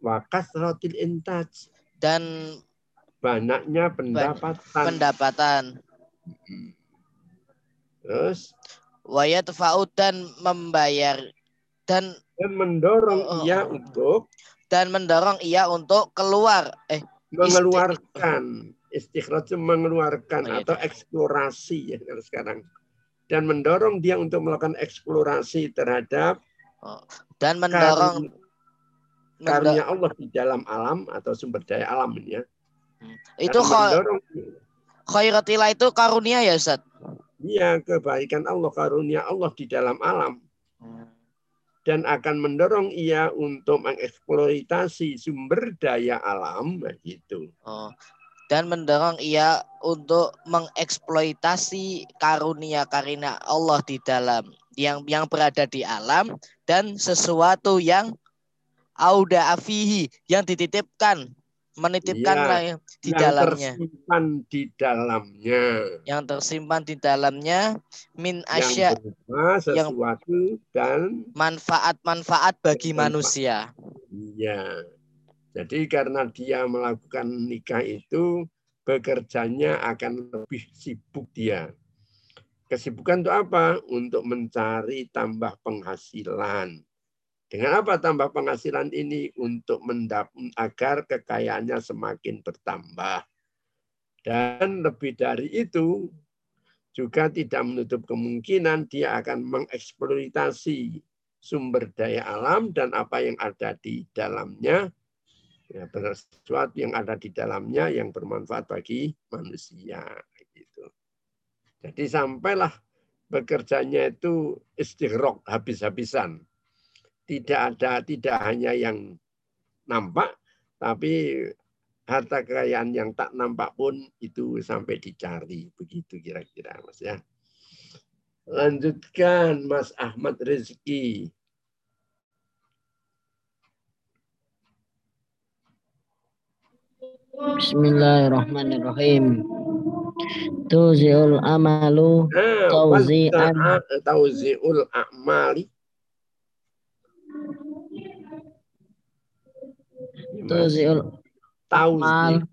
Wakas rotil intaj. Dan banyaknya pendapatan. Pendapatan terus? Wayat faud dan membayar dan dan mendorong oh, oh. ia untuk dan mendorong ia untuk keluar eh mengeluarkan istikhraj mengeluarkan oh, atau eksplorasi ya kalau sekarang dan mendorong dia untuk melakukan eksplorasi terhadap oh, dan mendorong karunia Allah di dalam alam atau sumber daya alam ya. Hmm. Itu khairatillah itu karunia ya Ustaz? Iya, kebaikan Allah, karunia Allah di dalam alam. Hmm dan akan mendorong ia untuk mengeksploitasi sumber daya alam gitu. Oh. Dan mendorong ia untuk mengeksploitasi karunia karina Allah di dalam yang yang berada di alam dan sesuatu yang auda afihi yang dititipkan menitipkanlah Iya, di yang dalamnya tersimpan di dalamnya yang tersimpan di dalamnya min asya yang- sesuatu dan manfaat-manfaat bagi Manfaat. manusia. iya. Jadi karena dia melakukan nikah itu bekerjanya akan lebih sibuk dia. Kesibukan untuk apa? Untuk mencari tambah penghasilan. Dengan apa tambah penghasilan ini? Untuk mendap agar kekayaannya semakin bertambah. Dan lebih dari itu, juga tidak menutup kemungkinan dia akan mengeksploitasi sumber daya alam dan apa yang ada di dalamnya, ya, sesuatu yang ada di dalamnya yang bermanfaat bagi manusia. Gitu. Jadi sampailah bekerjanya itu istighraq habis-habisan. Tidak ada, tidak hanya yang nampak, tapi harta kekayaan yang tak nampak pun itu sampai dicari. Begitu kira-kira Mas ya. Lanjutkan Mas Ahmad Rizki. Bismillahirrahmanirrahim. Tuziul amalu Nah, Tauzi'an. Tauzi'ul a'mali. Tuziul Tauzi.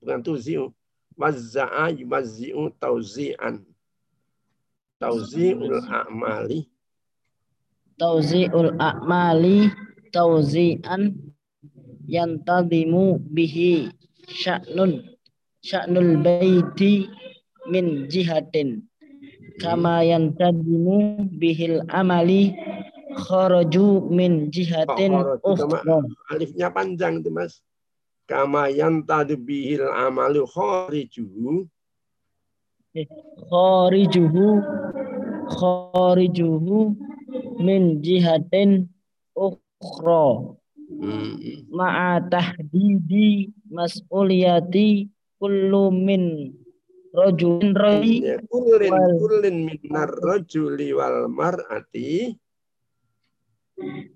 Bukan tuzi'u. Wazza'a yuwazzi'u tauzi'an. Tauzi'ul a'mali. tauziul a'mali tauzi'an yantadimu bihi sya'nun sya'nul baiti min jihatin kama yantadimu bihil amali kharaju min jihatin kharaju, ukhra Alifnya panjang itu mas. Kama yantadu bihil amalu kharijuhu. kharijuhu kharijuhu min jihatin ukhra Hmm. ma'a tahdidi mas'uliyati kullu min rajulin rajuli Ya, kullin minar rajuli wal mar'ati.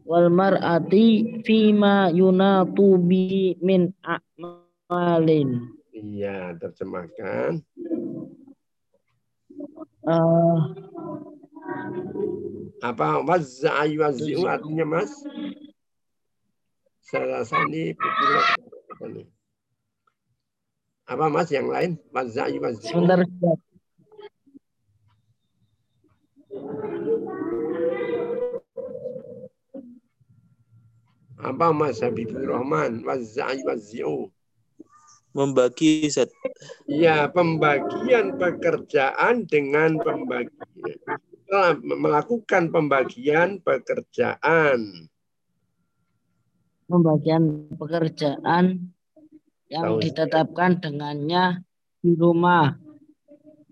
Wal mar'ati fima yunatu bi min a'malin Iya, terjemahkan. Eh, Apa wazza'a yuwazzi'u artinya mas? Saya rasa ini. Apa mas yang lain? Wazza'a yuwazzi'u. sebentar Apa mas Habibur Rahman? Wazza'a yuwazzi'u. Membagi Ustaz. Ya, pembagian pekerjaan dengan pembagian. Melakukan pembagian pekerjaan. pembagian pekerjaan yang Tahu. ditetapkan dengannya di rumah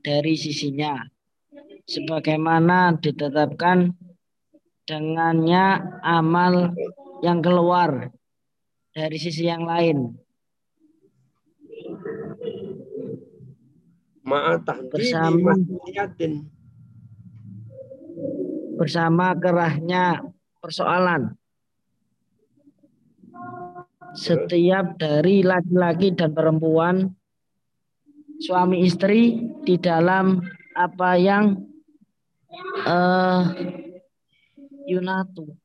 dari sisinya sebagaimana ditetapkan dengannya amal yang keluar dari sisi yang lain. Bersama. bersama kerahnya persoalan. Setiap dari laki-laki dan perempuan suami istri di dalam apa yang eh yunatu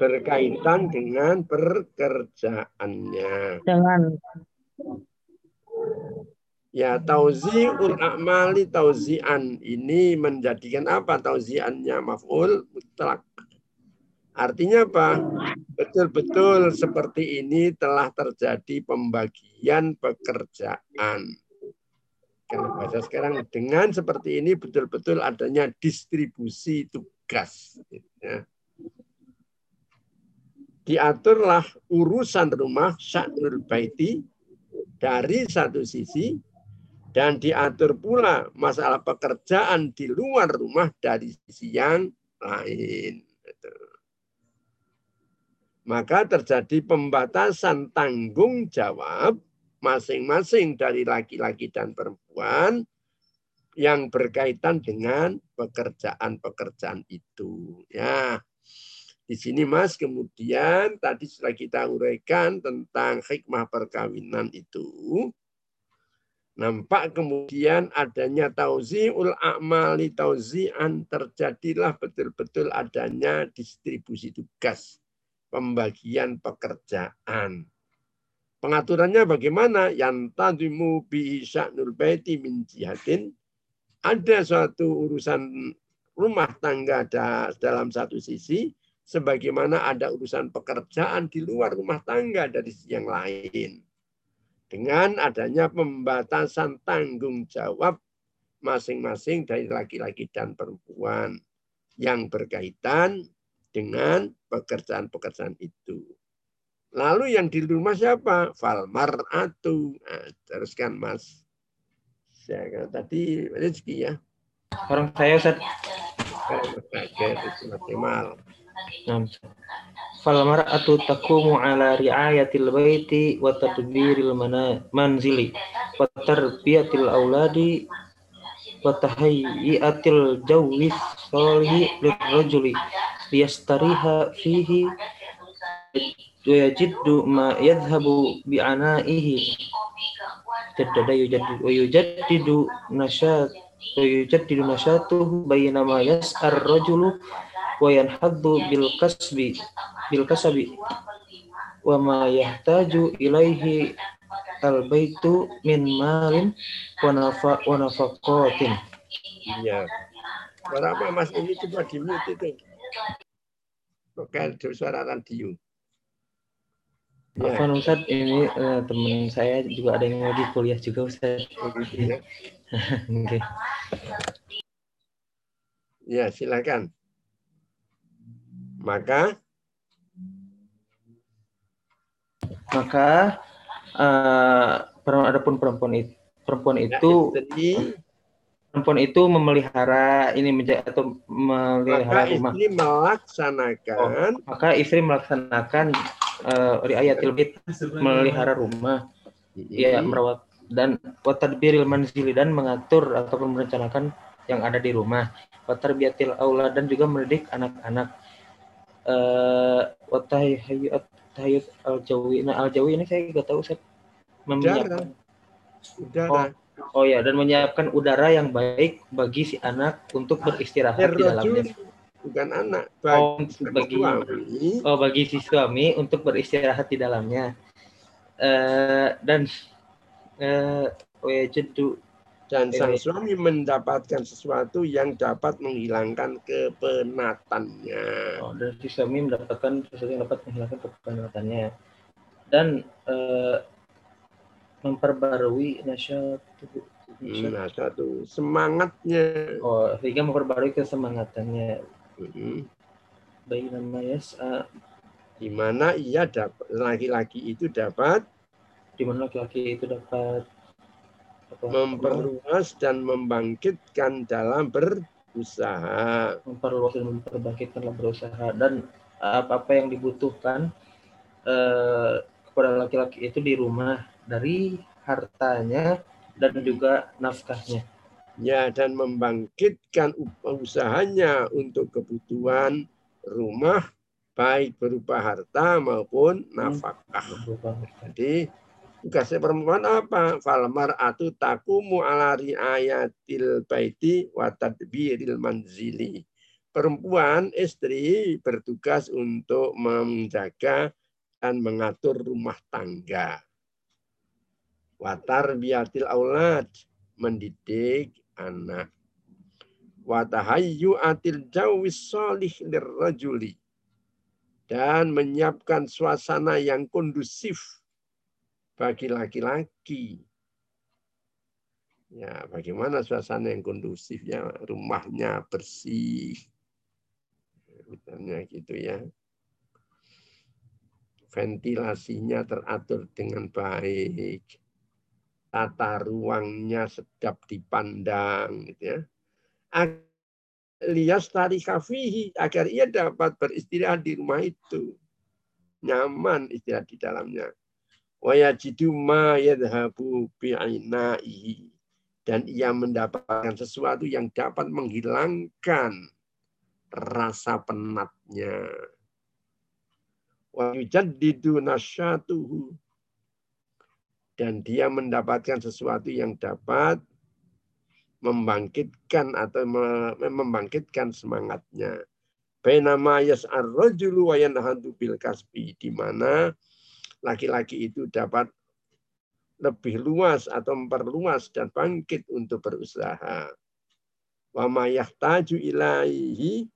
berkaitan dengan pekerjaannya. dengan Ya tauzi'ul a'mali tauzi'an ini menjadikan apa tauzi'annya maf'ul mutlak. Artinya apa? Betul-betul seperti ini telah terjadi pembagian pekerjaan. Kalau bahasa sekarang dengan seperti ini betul-betul adanya distribusi tugas. Ya. Diaturlah urusan rumah sya'nul baiti dari satu sisi dan diatur pula masalah pekerjaan di luar rumah dari sisi yang lain. Gitu. Maka terjadi pembatasan tanggung jawab masing-masing dari laki-laki dan perempuan yang berkaitan dengan pekerjaan-pekerjaan itu. Ya, Di sini Mas kemudian tadi setelah kita uraikan tentang hikmah perkawinan itu, nampak kemudian adanya tauzi'ul a'mali tauzi'an terjadilah betul-betul adanya distribusi tugas, pembagian pekerjaan. Pengaturannya bagaimana? Yang tadimu bi sya'nul baiti min jihatin. Ada suatu urusan rumah tangga dalam satu sisi, sebagaimana ada urusan pekerjaan di luar rumah tangga dari yang lain. Dengan adanya pembatasan tanggung jawab masing-masing dari laki-laki dan perempuan yang berkaitan dengan pekerjaan-pekerjaan itu. Lalu yang di rumah siapa? Falmar atu. Nah, teruskan Mas. Saya tadi rezeki ya. Orang saya Ustaz. Kaget itu maksimal. Nah, falmar'atu taqumu ala ri'ayatil baiti wa tadbiril manzili wa tarbiyatil auladi wa tahayyiatil jawi salihi lirrajuli liyastariha fihi wa yajiddu ma yadhhabu bi'anaihi jaddada yujaddidu wa yujaddidu nasyat wa yujaddidu nasyatuhu bainama yas'ar rajulu wa yanhaddu bil kasbi bil kasabi wa ma yahtaju ilaihi al baitu min malin wa nafa wa nafaqatin Iya. Berapa Mas ini coba di mute itu. Bukan suara radio. Ya. Apa Ustaz ini uh, teman saya juga ada yang lagi kuliah juga Ustaz. Oh, gitu ya. Oke. Ya, silakan. Maka maka uh, adapun perempuan itu perempuan ya, itu perempuan itu memelihara ini menjaga atau memelihara maka rumah. istri melaksanakan Oh, maka istri melaksanakan uh, riayatil bait memelihara rumah, ya merawat dan watadbiril manzili dan mengatur ataupun merencanakan yang ada di rumah. Watarbiyatil aula dan juga mendidik anak-anak. Eh watahayyut tahayyut al jawi. Nah, al jawi ini saya nggak tahu saya menyiapkan udara. Oh ya, dan menyiapkan udara yang baik bagi si anak untuk beristirahat di dalamnya. Bukan anak. Oh, Bagi, bagi suami, oh bagi si suami untuk beristirahat di dalamnya. Eh dan wajidu dan sang suami mendapatkan sesuatu yang dapat menghilangkan kepenatannya. oh, dan si suami mendapatkan sesuatu yang dapat menghilangkan kepenatannya. Dan eh memperbarui nasyat Nah, satu semangatnya. oh sehingga memperbarui kesemangatannya. Mm-mm. baik namanya uh, Di mana ia dapat laki-laki itu dapat? Di mana laki-laki itu dapat? apa, memperluas dan membangkitkan dalam berusaha. memperluas dan memperbangkitkan dalam berusaha dan apa-apa yang dibutuhkan eh, kepada laki-laki itu di rumah dari hartanya dan juga nafkahnya. Ya, dan membangkitkan usahanya untuk kebutuhan rumah baik berupa harta maupun nafkah. Jadi tugasnya perempuan apa? Falmar atu takumu ala riayatil baiti wa tadbiril manzili. Perempuan istri bertugas untuk menjaga dan mengatur rumah tangga. Watar biatil aulad mendidik anak. Watahayyu atil jawis solih lirrajuli dan menyiapkan suasana yang kondusif bagi laki-laki. Ya, bagaimana suasana yang kondusif ya, rumahnya bersih. Misalnya gitu ya. Ventilasinya teratur dengan baik. Tata ruangnya sedap dipandang gitu ya. Lias tari kafihi agar ia dapat beristirahat di rumah itu. Nyaman istirahat di dalamnya wa ma yadhabu bi'inaihi dan ia mendapatkan sesuatu yang dapat menghilangkan rasa penatnya. Wa nasyatuhu. Dan dia mendapatkan sesuatu yang dapat membangkitkan atau membangkitkan semangatnya. Bainama yas'ar rajulu wa yanhadu bil kasbi di mana laki-laki itu dapat lebih luas atau memperluas dan bangkit untuk berusaha. Wa ma yahtaju ilaihi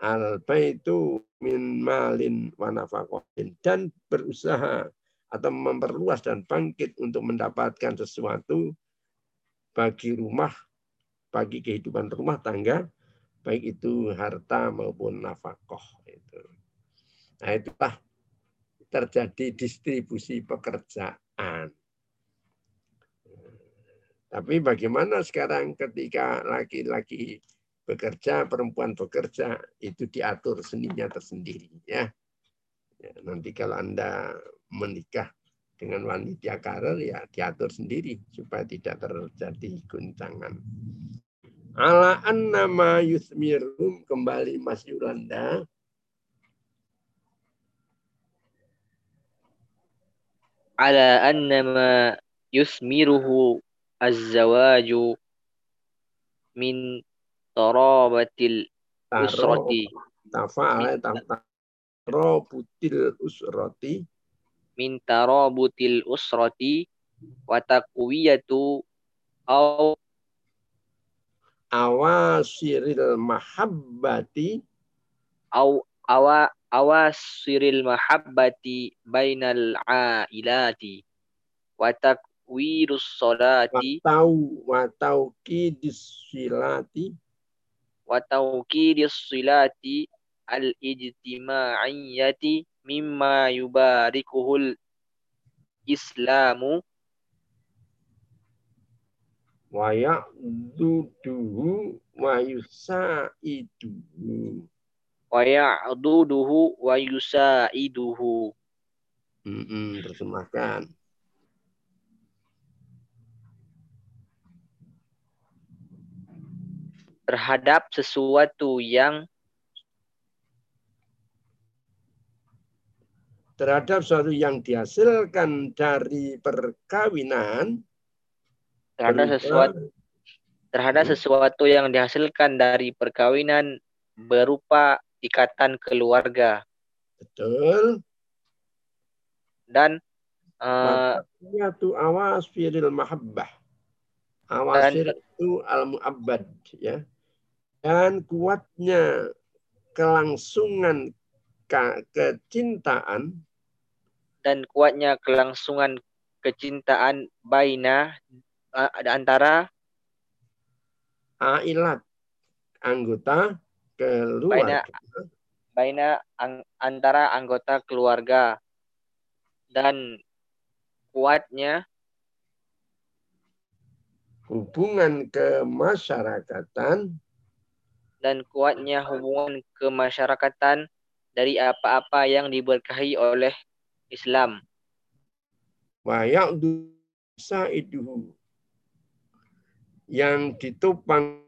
al baitu min malin wa dan berusaha atau memperluas dan bangkit untuk mendapatkan sesuatu bagi rumah, bagi kehidupan rumah tangga, baik itu harta maupun nafkah itu. Nah itulah terjadi distribusi pekerjaan. Tapi bagaimana sekarang ketika laki-laki bekerja, perempuan bekerja, itu diatur seninya tersendiri. Ya. ya nanti kalau Anda menikah dengan wanita karir ya diatur sendiri supaya tidak terjadi guncangan. Ala nama yusmirum kembali Mas Yulanda. Ala annama yusmiruhu az-zawaju min tarabatil usrati. Tafa'ala tarabutil usrati. Min tarabutil usrati wa taqwiyatu au awasiril mahabbati. Au awa awasiril mahabbati bainal ailati wa takwirus salati wa tau wa tauqidis silati. wa tauqidis silati al ijtima'iyyati mimma yubarikuhul islamu. Wa ya'duduhu wa yusaiduhu wa ya'duduhu wa yusaiduhu mm -mm, terjemahkan. Terhadap sesuatu yang terhadap sesuatu yang dihasilkan dari perkawinan terhadap sesuatu terhadap sesuatu yang dihasilkan dari perkawinan berupa ikatan keluarga. Betul. Dan uh, itu awas firil mahabbah. Awasir itu al muabbad ya. Dan kuatnya kelangsungan kecintaan dan kuatnya kelangsungan kecintaan baina uh, antara ailat anggota keluarga baina, baina ang, antara anggota keluarga dan kuatnya. Hubungan kemasyarakatan. Dan kuatnya hubungan kemasyarakatan dari apa-apa yang diberkahi oleh Islam. Wa saiduhu. Yang ditopang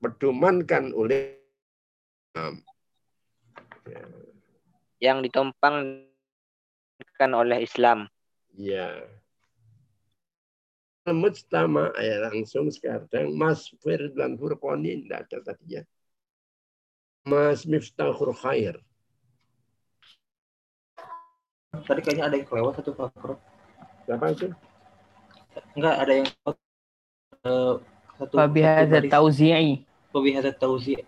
dipedomankan oleh Islam. Yang ditompangkan oleh Islam. Ya. Mujtama ya langsung sekarang Mas Firdan Furqoni tidak ada tadi ya. Mas Miftahul Khair. Tadi kayaknya ada yang kelewat satu Pak Siapa itu? Enggak, ada yang uh, satu. Fabi hadza tauzi'i. Hadza tauzi'.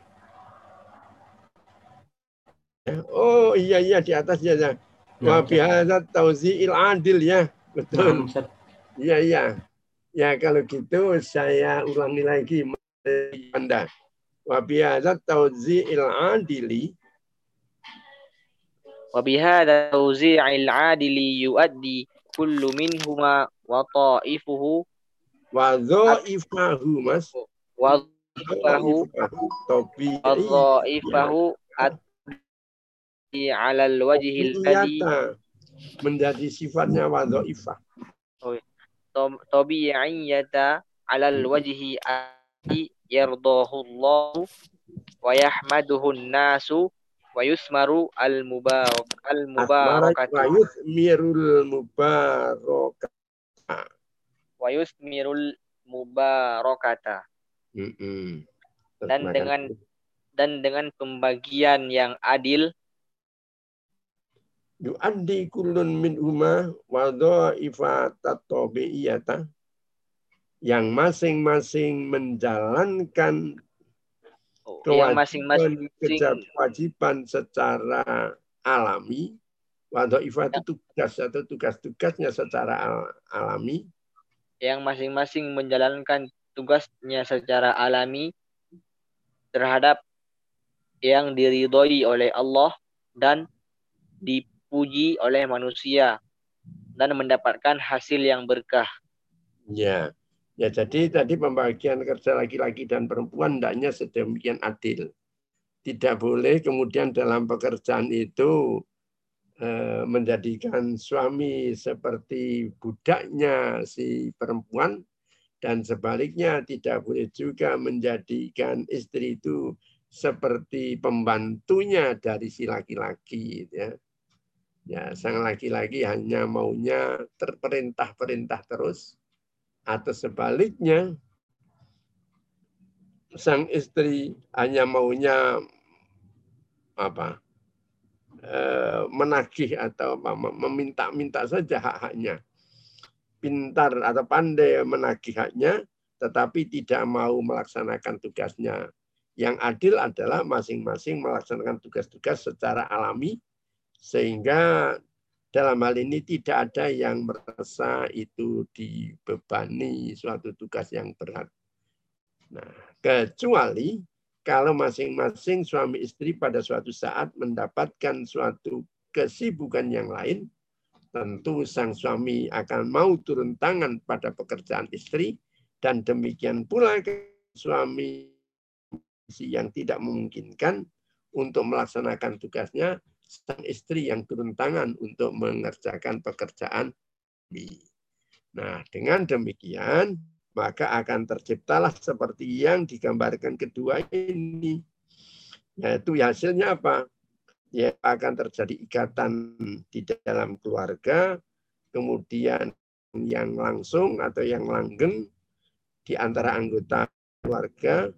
Oh iya iya di atas ya. ya. Fabi hadza tauzi'il adil ya. Betul. Iya iya. Ya kalau gitu saya ulangi lagi Anda wa bihadza tawzi'il adili wa bihadza tawzi'il adili yuaddi kullu minhuma wa ta'ifuhu wa dha'ifahu mas wa dha'ifahu wa dha'ifahu ala al-wajhi alladhi menjadi sifatnya wa dha'ifah oh, tabi'iyata ala al-wajhi yardahu Allah wa yahmaduhu nasu wa yusmaru al mubarak al mubarakatu wa yusmirul mubarak. wa yusmirul mubarakata Mm-mm. Dan dengan- dan dengan pembagian yang adil. Yu'addi kullun min huma wa tabi'iyata yang masing-masing menjalankan oh, yang masing-masing kewajiban, kewajiban secara alami. Wa dha'ifat itu tugas atau tugas-tugasnya secara al- alami. Yang masing-masing menjalankan tugasnya secara alami terhadap yang diridhoi oleh Allah dan dipuji oleh manusia dan mendapatkan hasil yang berkah. Ya, ya jadi tadi pembagian kerja laki-laki dan perempuan hendaknya sedemikian adil. Tidak boleh kemudian dalam pekerjaan itu eh, menjadikan suami seperti budaknya si perempuan dan sebaliknya tidak boleh juga menjadikan istri itu seperti pembantunya dari si laki-laki ya. Ya, sang laki-laki hanya maunya terperintah-perintah terus atau sebaliknya sang istri hanya maunya apa eh, menagih atau meminta-minta saja hak-haknya pintar atau pandai menagih haknya tetapi tidak mau melaksanakan tugasnya yang adil adalah masing-masing melaksanakan tugas-tugas secara alami sehingga dalam hal ini tidak ada yang merasa itu dibebani suatu tugas yang berat. Nah, kecuali kalau masing-masing suami istri pada suatu saat mendapatkan suatu kesibukan yang lain, tentu sang suami akan mau turun tangan pada pekerjaan istri dan demikian pula suami yang tidak memungkinkan untuk melaksanakan tugasnya sang istri yang turun tangan untuk mengerjakan pekerjaan suami. Nah, dengan demikian maka akan terciptalah seperti yang digambarkan kedua ini. Yaitu hasilnya apa? Ya akan terjadi ikatan di dalam keluarga, kemudian yang langsung atau yang langgeng di antara anggota keluarga,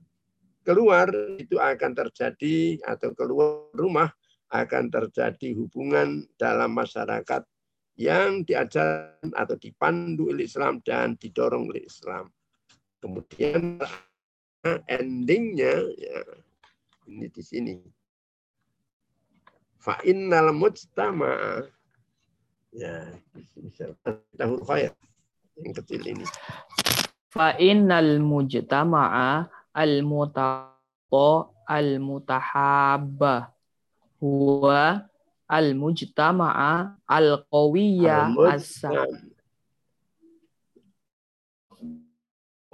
keluar itu akan terjadi atau keluar rumah akan terjadi hubungan dalam masyarakat yang diajarkan atau dipandu oleh Islam dan didorong oleh Islam. Kemudian endingnya ya ini di sini. Fa innal mujtama ya tahun khair yang kecil ini. Fa innal mujtama'a al mutaqa al mutahabba huwa al mujtama'a al qawiyya as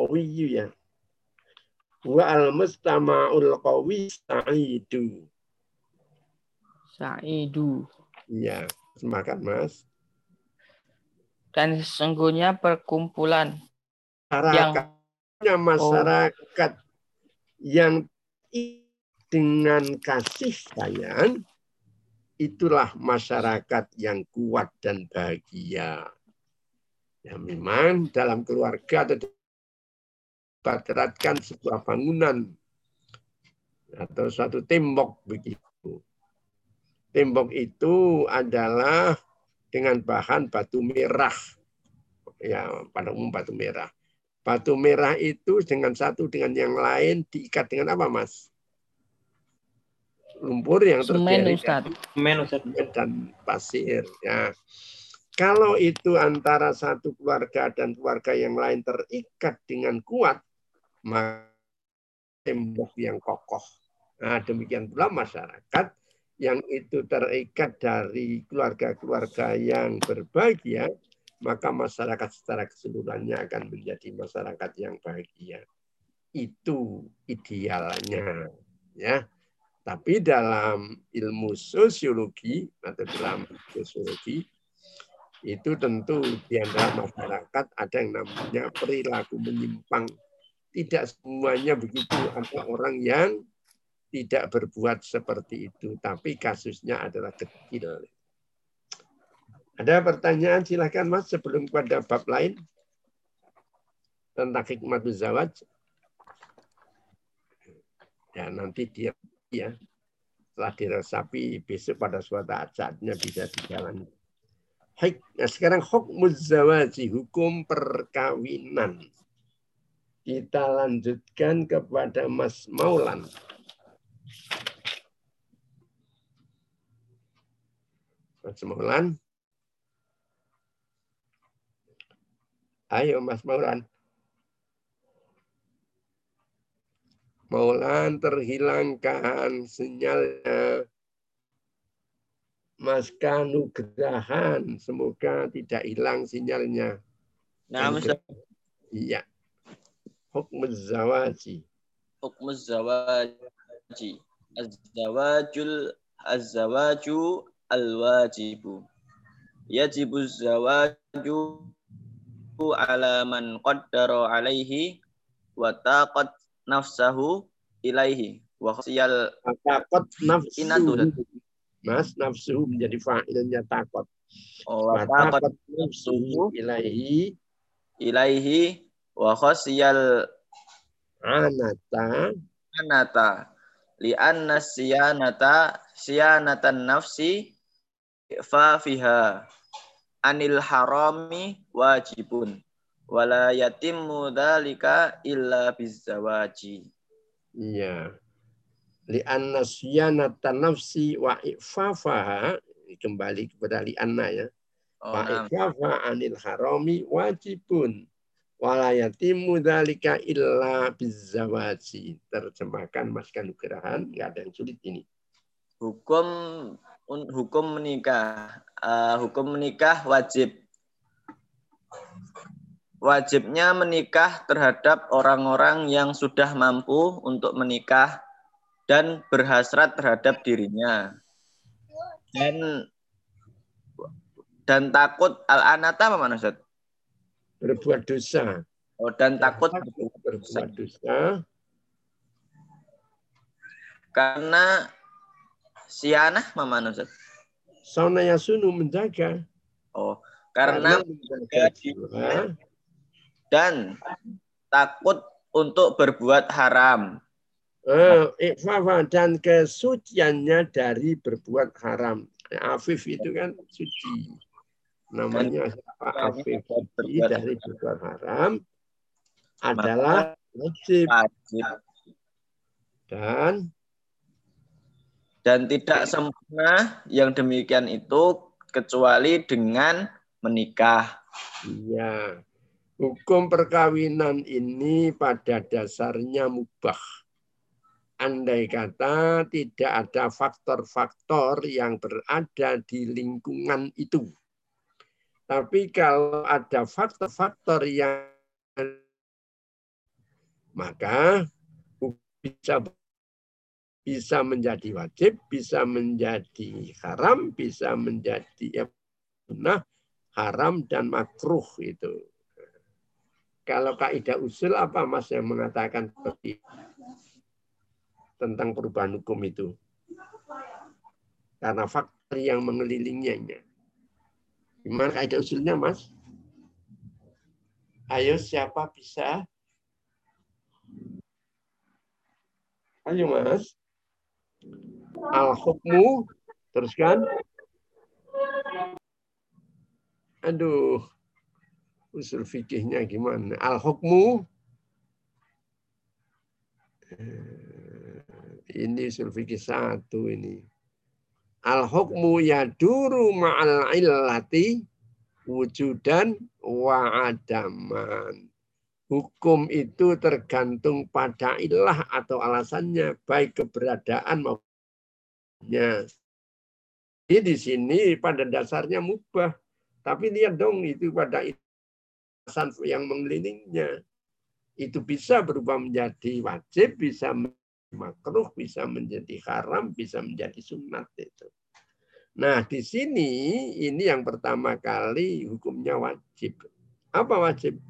Qawiyu ya. Wa al mustama'ul qawi sa'idu. Sa'idu. Ya, semakan Mas. Dan sesungguhnya perkumpulan yang Masyarakatnya masyarakat yang dengan kasih sayang itulah masyarakat yang kuat dan bahagia. Ya memang dalam keluarga dibaratkan sebuah bangunan atau suatu tembok begitu. Tembok itu adalah dengan bahan batu merah. Ya, pada umum batu merah. Batu merah itu dengan satu dengan yang lain diikat dengan apa, Mas? Lumpur yang Semen, terdiri Ustaz. Semen, Ustaz. dan pasir. Ya. Kalau itu antara satu keluarga dan keluarga yang lain terikat dengan kuat, maka tembok yang kokoh. Nah, demikian pula masyarakat yang itu terikat dari keluarga-keluarga yang berbahagia, maka masyarakat secara keseluruhannya akan menjadi masyarakat yang bahagia. Itu idealnya, ya. Tapi dalam ilmu sosiologi atau dalam sosiologi itu tentu di antara masyarakat ada yang namanya perilaku menyimpang. Tidak semuanya begitu. Ada orang yang tidak berbuat seperti itu, tapi kasusnya adalah kecil. Ada pertanyaan silahkan Mas sebelum pada bab lain tentang hikmat zawaj. Ya nanti dia ya setelah diresapi besok pada suatu saatnya bisa dijalani. Hik, nah sekarang hukum zawaji, hukum perkawinan. Kita lanjutkan kepada Mas Maulan. Mas Maulan. Ayo Mas Maulan. Maulan terhilangkan sinyalnya. Mas Kanugrahan, semoga tidak hilang sinyalnya. Nah, Mas. Iya. Hukum zawaji. Hukum zawaji. Az-zawajul az-zawaju al-wajibu. Yajibu zawaju ala man qaddara alaihi wa taqat nafsahu ilaihi wa khasiyal taqat nafsu. Mas nafsu menjadi fa'ilnya takot. Oh, wa taqat taqat nafsu ilaihi ilaihi wa khasiyal anata anata li anna siyanata siyanatan nafsi fa fiha anil harami wajibun wala yatimmu dzalika illa bizawaji Iya. Li anna siyanata nafsi wa ifafaha kembali kepada li anna ya. oh, Wa ifafa anil harami wajibun. Wala yatimu dzalika illa bizawaji. Terjemahkan Mas Kanugrahan, enggak ada yang sulit ini. hukum hukum menikah Eh, hukum menikah wajib wajibnya menikah terhadap orang-orang yang sudah mampu untuk menikah dan berhasrat terhadap dirinya dan dan takut al anata apa mana Ustaz? Berbuat dosa. Oh, dan takut. Berbuat dosa. karena sianah apa mana Ustaz? Sauna yasunu menjaga. Oh, karena menjaga di- jiwa. dan takut untuk berbuat haram. Eh, ifafa dan kesuciannya dari berbuat haram. Afif itu kan suci. Namanya siapa? Afif suci dari berbuat haram adalah Wajib dan dan tidak sempurna yang demikian itu kecuali dengan menikah. Iya. Hukum perkawinan ini pada dasarnya mubah. Andai kata tidak ada faktor-faktor yang berada di lingkungan itu. Tapi kalau ada faktor-faktor yang maka bisa bisa menjadi wajib, bisa menjadi haram, bisa menjadi ya, haram dan makruh itu. Kalau kaidah usul apa Mas yang mengatakan tentang perubahan hukum itu? Karena faktor yang mengelilinginya. Gimana kaidah usulnya Mas? Ayo siapa bisa? Ayo Mas. Al-hukmu teruskan. Aduh. Usul fikihnya gimana? Al-hukmu Eh, ini usul fikih satu ini. Al-hukmu yaduru ma'al illati wujudan wa adaman. Hukum itu tergantung pada ilah atau alasannya, baik keberadaan maupun Ini di sini pada dasarnya mubah. Tapi lihat dong itu pada alasan yang mengelilingnya. Itu bisa berubah menjadi wajib, bisa menjadi makruh, bisa menjadi haram, bisa menjadi sunat itu. Nah, di sini ini yang pertama kali hukumnya wajib. Apa wajib?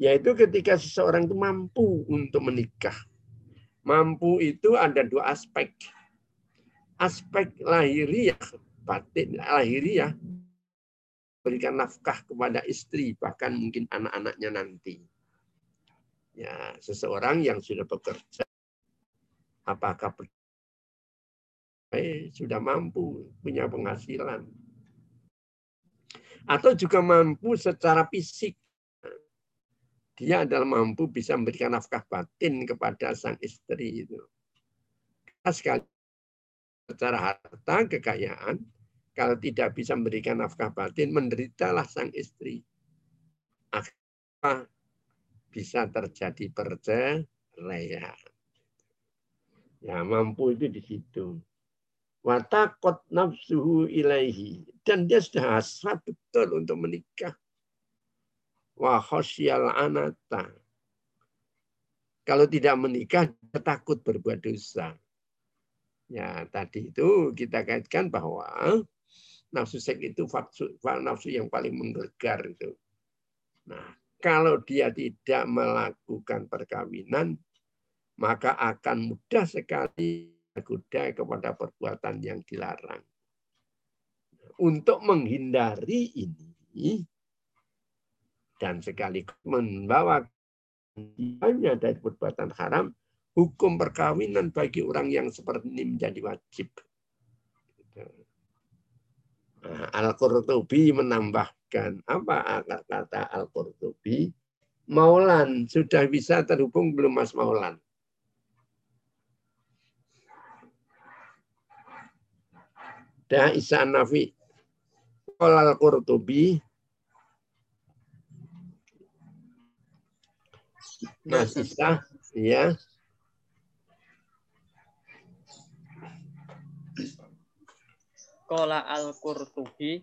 Yaitu ketika seseorang itu mampu untuk menikah. Mampu itu ada dua aspek. Aspek lahiriah, batin lahiriah, berikan nafkah kepada istri, bahkan mungkin anak-anaknya nanti. Ya, seseorang yang sudah bekerja, apakah eh, sudah mampu punya penghasilan, atau juga mampu secara fisik dia adalah mampu bisa memberikan nafkah batin kepada sang istri itu. Sekali secara harta, kekayaan, kalau tidak bisa memberikan nafkah batin, menderitalah sang istri. Akhirnya bisa terjadi perceraian. Ya, mampu itu di situ. Watakot nafsuhu ilaihi. Dan dia sudah hasrat betul untuk menikah wa khosyal anata. Kalau tidak menikah, takut berbuat dosa. Ya, tadi itu kita kaitkan bahwa nafsu seks itu nafsu yang paling menggegar itu. Nah, kalau dia tidak melakukan perkawinan, maka akan mudah sekali tergoda kepada perbuatan yang dilarang. Untuk menghindari ini, dan sekaligus membawa hanya dari perbuatan haram, hukum perkawinan bagi orang yang seperti ini menjadi wajib. Nah, Al-Qurtubi menambahkan, apa kata Al-Qurtubi? Maulan, sudah bisa terhubung belum Mas Maulan? Da Isa Nafi. Al-Qurtubi Isa, ya. Qala al-Qurtubi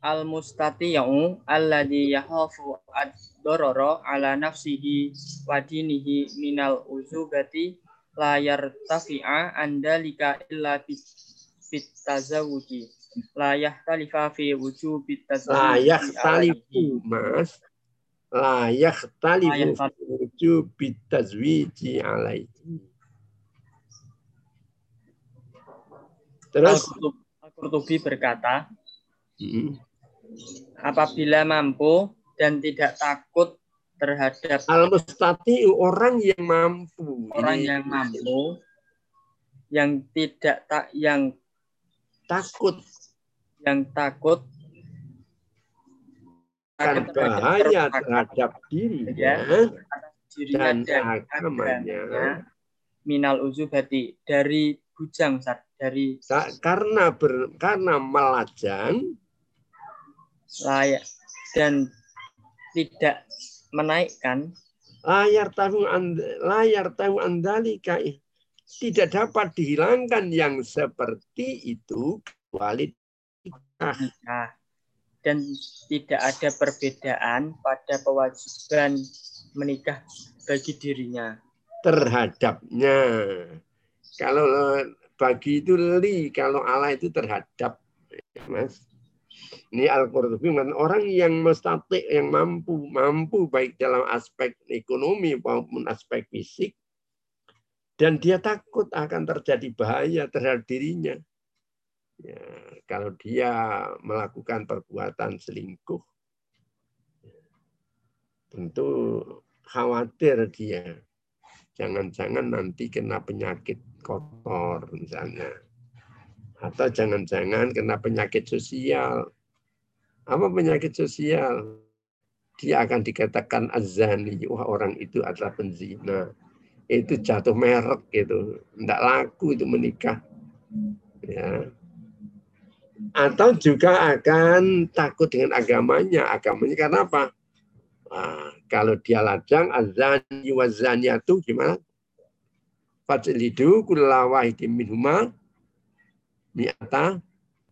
al-mustatiya'u alladhi yahafu ad-dororo ala nafsihi wa dinihi minal uzubati la yartafi'a andalika illa bit tazawuji la yahtalifa fi wujubit tazawuji la yahtalifu mas la yakhtalifu wujub bitazwiji alaihi. Terus Al-Qurtubi berkata, hmm. apabila mampu dan tidak takut terhadap al-mustati orang yang mampu. Orang yang mampu yang tidak tak yang takut yang takut akan bahaya terhadap dirinya ya, dan agamanya. minal uzubati dari bujang dari karena ber, karena melajang layak dan tidak menaikkan. Layar tahu layar tahu andalika tidak dapat dihilangkan yang seperti itu kecuali nah, dan tidak ada perbedaan pada kewajiban menikah bagi dirinya. Terhadapnya. Kalau bagi itu li, kalau Allah itu terhadap. Mas. Ini Al-Qurtubi orang yang mustati, yang mampu, mampu baik dalam aspek ekonomi maupun aspek fisik, dan dia takut akan terjadi bahaya terhadap dirinya Ya, kalau dia melakukan perbuatan selingkuh, tentu khawatir dia. Jangan-jangan nanti kena penyakit kotor misalnya. Atau jangan-jangan kena penyakit sosial. Apa penyakit sosial? Dia akan dikatakan azani, wah orang itu adalah penzina. Itu jatuh merek itu. Tidak laku itu menikah. Ya, atau juga akan takut dengan agamanya. Agamanya karena apa? Nah, kalau dia lajang, azani wa itu gimana? Fajlidu kulla wahidin minhuma mi'ata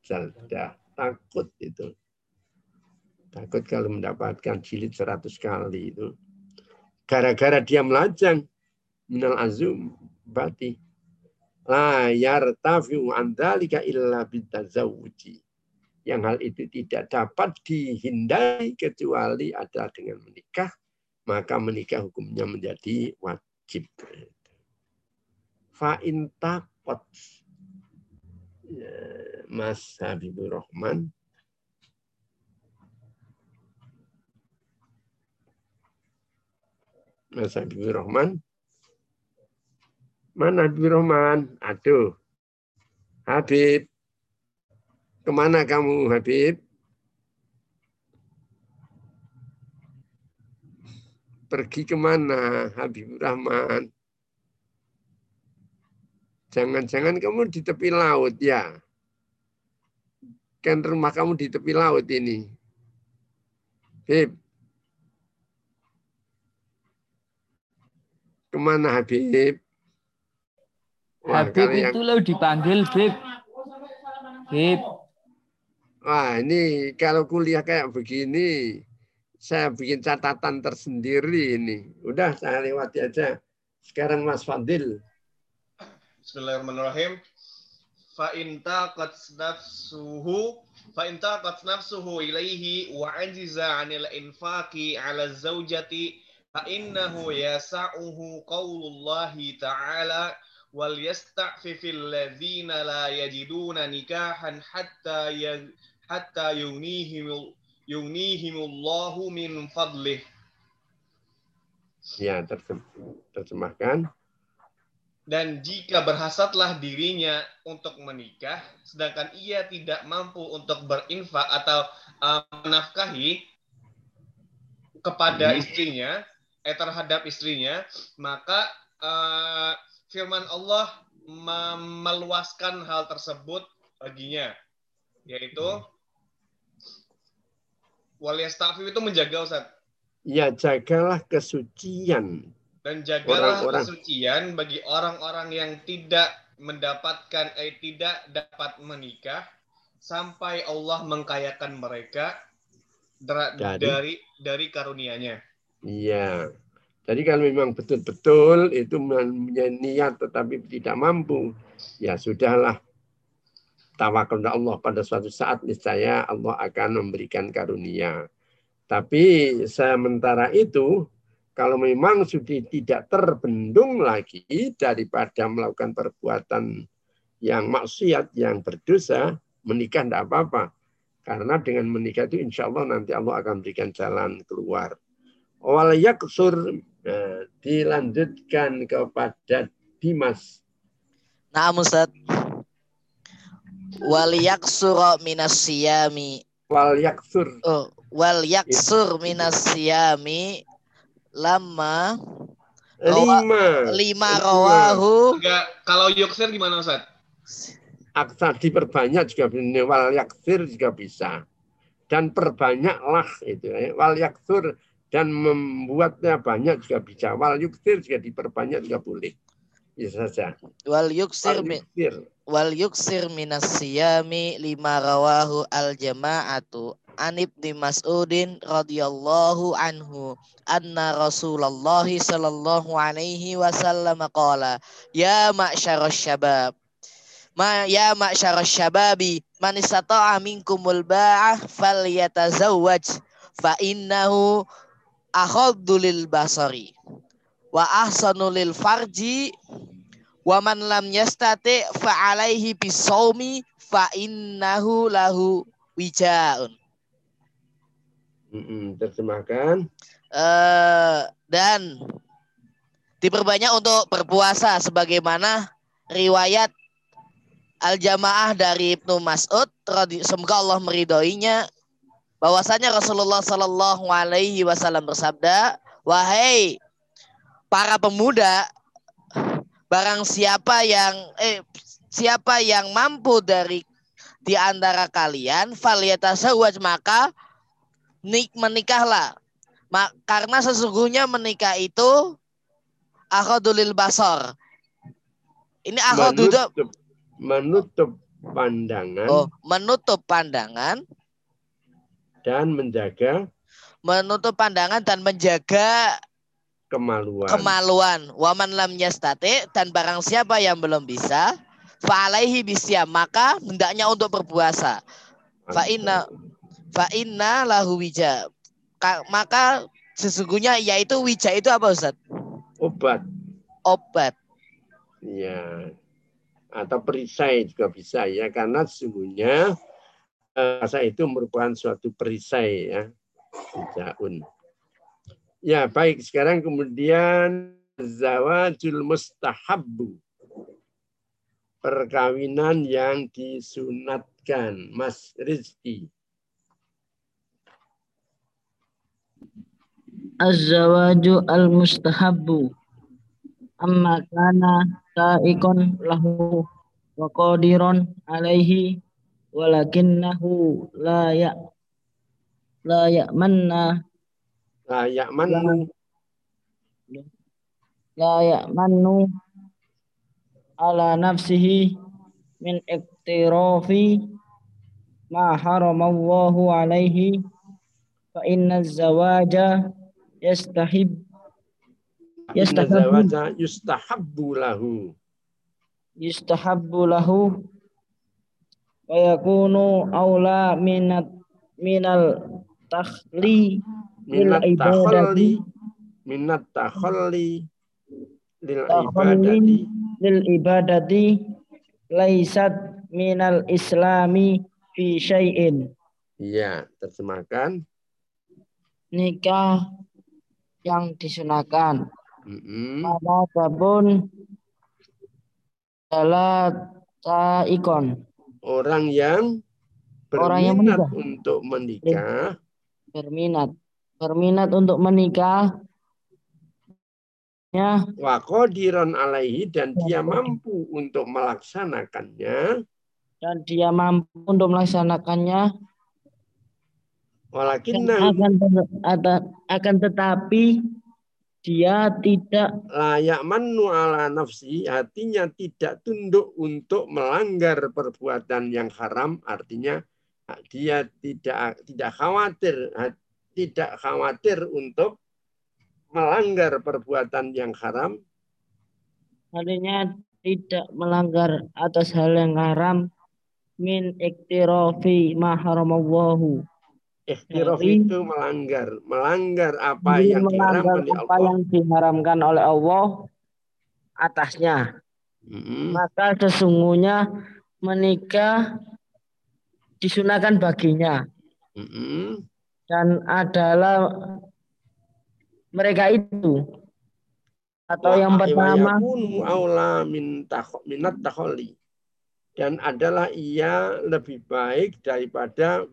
jaldah. Takut itu. Takut kalau mendapatkan jilid seratus kali itu. Gara-gara dia melajang minal azum bati la yartafi'u an dzalika illa bitazawuji. Yang hal itu tidak dapat dihindari kecuali adalah dengan menikah, maka menikah hukumnya menjadi wajib. fa intakot ya, Mas Habibur Rahman Mas Habibur Rahman mana Habibur Rahman aduh Habib ke mana kamu Habib pergi ke mana Habibur Rahman Jangan-jangan kamu di tepi laut ya. Kan rumah kamu di tepi laut ini. Habib. Ke mana Habib? Habib itu lo dipanggil Habib. Habib. Wah ini kalau kuliah kayak begini, saya bikin catatan tersendiri ini. Udah saya lewati aja. Sekarang Mas Fadil. Bismillahirrahmanirrahim. Fa in taqat nafsuhu fa in taqat nafsuhu ilaihi wa ajiza 'anil infaqi 'ala zawjati fa innahu yasa'uhu qaulullahi ta'ala wal yasta'fifil ladzina la yajiduna nikahan hatta ya, hatta yunihim yunihimullahu min fadlih. Ya, terjemahkan dan jika berhasatlah dirinya untuk menikah, sedangkan ia tidak mampu untuk berinfak atau uh, menafkahi kepada hmm. istrinya, eh terhadap istrinya, maka uh, firman Allah meluaskan hal tersebut baginya, yaitu hmm. waliyastafif itu menjaga Ustaz. Ya, jagalah kesucian dan jagalah orang -orang. kesucian bagi orang-orang yang tidak mendapatkan eh tidak dapat menikah sampai Allah mengkayakan mereka dari dari, dari karunia-Nya. Iya. Jadi kalau memang betul-betul itu punya niat tetapi tidak mampu, ya sudahlah. Tawakal Allah pada suatu saat niscaya Allah akan memberikan karunia. Tapi sementara itu kalau memang sudah tidak terbendung lagi daripada melakukan perbuatan yang maksiat, yang berdosa, menikah tidak apa-apa. Karena dengan menikah itu insya Allah nanti Allah akan berikan jalan keluar. Wal yaksur dilanjutkan kepada Dimas. Nah, Ustaz. Wal yaksur minas siyami. Wal yaksur. Oh, wal yaksur minas siyami lama lima lima rawahu enggak kalau yuksir gimana Ustaz? Aksa diperbanyak juga bisa wal yaksir juga bisa dan perbanyaklah itu ya. wal yaksur dan membuatnya banyak juga bisa wal yuksir juga diperbanyak juga boleh. Bisa saja. Wal yuksir wal yuksir, wal yuksir minas siyami lima rawahu al jama'atu an ibni Mas'udin radhiyallahu anhu anna Rasulullah sallallahu alaihi wasallam qala ya ma'syarasy syabab ma ya ma'syarasy syababi man istata'a minkumul ba'ah falyatazawwaj fa innahu akhaddu lil basari. Wa ahsanu lil farji. Wa man lam yastati fa alaihi bisawmi fa innahu lahu wijaun. Terjemahkan. Uh, dan diperbanyak untuk berpuasa sebagaimana riwayat al-jamaah dari Ibnu Mas'ud semoga Allah meridhoinya bahwasanya Rasulullah Shallallahu alaihi wasallam bersabda wahai para pemuda barang siapa yang eh siapa yang mampu dari di antara kalian falyatasawwaj maka nik menikahlah. Ma, karena sesungguhnya menikah itu akhodulil basor. Ini akhodul menutup, menutup pandangan. Oh, menutup pandangan dan menjaga menutup pandangan dan menjaga kemaluan. Kemaluan. Waman lam yastate dan barang siapa yang belum bisa, fa'alaihi bisya maka hendaknya untuk berpuasa. Fa inna Fa inna lahu wija. Maka sesungguhnya yaitu wija itu apa Ustaz? Obat. Obat. Ya. Atau perisai juga bisa ya karena sesungguhnya rasa itu merupakan suatu perisai ya. Jaun. Ya, baik. Sekarang kemudian zawajul mustahabbu. Perkawinan yang disunatkan. Mas Rizki. Az-zawaju al-mustahabbu. Amma kana ta'ikon lahu wa qadiron alaihi walakinnahu la ya la ya'manna. La ya'mannu. La ya'mannu ala nafsihi min iktirafi ma haramallahu alaihi fa inna zawaja yastahib yastahabbu yustahabbu lahu. yustahabbu lahu wa yakunu aula minat minal takhli minat takhalli minat takhalli lil ibadati lil ibadati laisat minal islami fi syai'in. Iya, terjemahkan. Nikah yang disunahkan. Mm -hmm. Adalah taikon. Orang yang berminat Orang yang menikah. untuk menikah. Berminat. Berminat untuk menikah. Ya. Waqadiron alaihi dan dia mampu untuk melaksanakannya. Dan dia mampu untuk melaksanakannya. Walakin akan akan tetapi dia tidak layak manu ala nafsi hatinya tidak tunduk untuk melanggar perbuatan yang haram. Artinya dia tidak tidak khawatir tidak khawatir untuk melanggar perbuatan yang haram. Artinya tidak melanggar atas hal yang haram. Min iktirafi ma Iktiraf itu melanggar, melanggar apa yang melanggar diharamkan apa yang diharamkan oleh Allah atasnya. Mm -hmm. Maka sesungguhnya menikah disunahkan baginya. Mm -hmm dan adalah mereka itu atau yang pertama aula min minat takholi dan adalah ia lebih baik daripada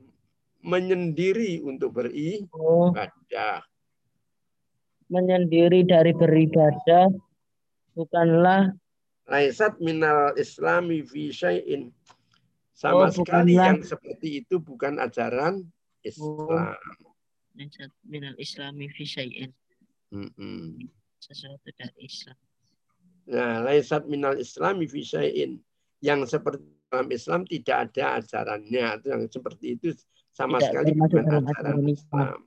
menyendiri untuk beribadah. Oh. Menyendiri dari beribadah bukanlah laisat minal islami fi syai'in. Sama oh, sekali yang seperti itu bukan ajaran Islam. Laisat minal islami fi syai'in. Sesuatu dari Islam. Nah, laisat minal islami fi syai'in. Yang seperti dalam Islam tidak ada ajarannya. Yang seperti itu sama tidak sekali bukan ajaran Islam.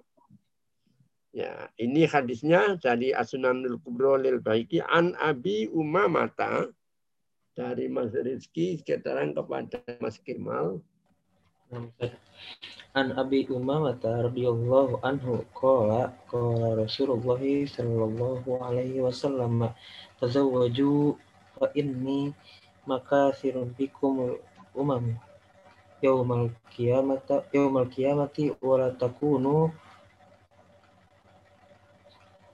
Ya, ini hadisnya dari Asunanul Kubro lil Baiki an Abi Umamata dari Mas Rizki sekarang kepada Mas Kemal. An Abi Umamah radhiyallahu anhu qala qala Rasulullah sallallahu alaihi wasallam tazawwaju fa inni makasirun bikum umam yaumal qiyamata yaumal qiyamati wa la takunu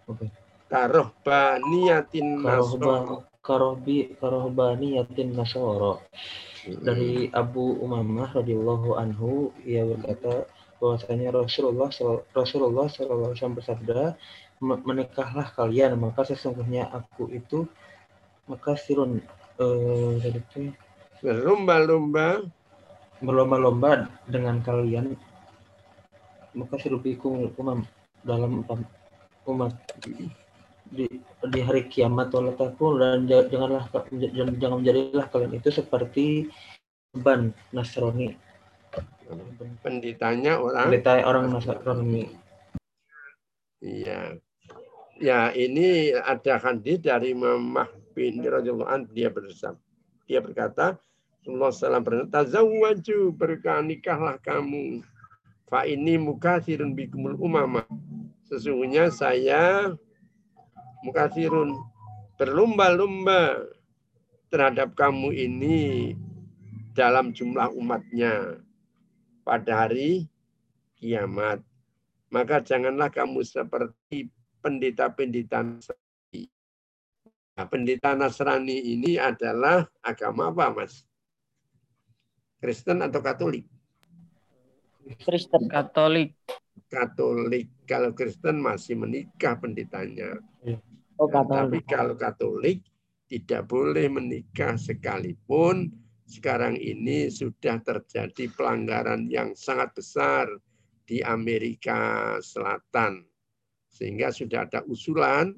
okay. karohbaniyatin nasoro. karohbi karohbaniyatin nasoro. Dari Abu Umamah radhiyallahu anhu ia berkata bahwasanya Rasulullah Rasulullah SAW bersabda menikahlah kalian maka sesungguhnya aku itu maka sirun uh, berlomba-lomba berlomba-lomba dengan kalian maka sirubikum umam dalam umat di, di hari kiamat wala takun dan janganlah jangan menjadilah kalian itu seperti ban Nasrani. Pendetanya orang pendeta orang Nasrani. Iya. Ya, ini ada hadis dari Mamah bin radhiyallahu an dia bersabda. Dia berkata, Allah SAW berkata, Tazawwaju berkanikahlah kamu. Fa ini mukasirun bikumul umama. Sesungguhnya saya mukasirun berlomba-lomba terhadap kamu ini dalam jumlah umatnya pada hari kiamat. Maka janganlah kamu seperti pendeta-pendeta. Nah, pendeta Nasrani ini adalah agama apa, Mas? Kristen atau Katolik? Kristen. Katolik. Katolik. Kalau Kristen masih menikah pendetanya. Oh, Katolik. Nah, tapi kalau Katolik tidak boleh menikah sekalipun sekarang ini sudah terjadi pelanggaran yang sangat besar di Amerika Selatan. Sehingga sudah ada usulan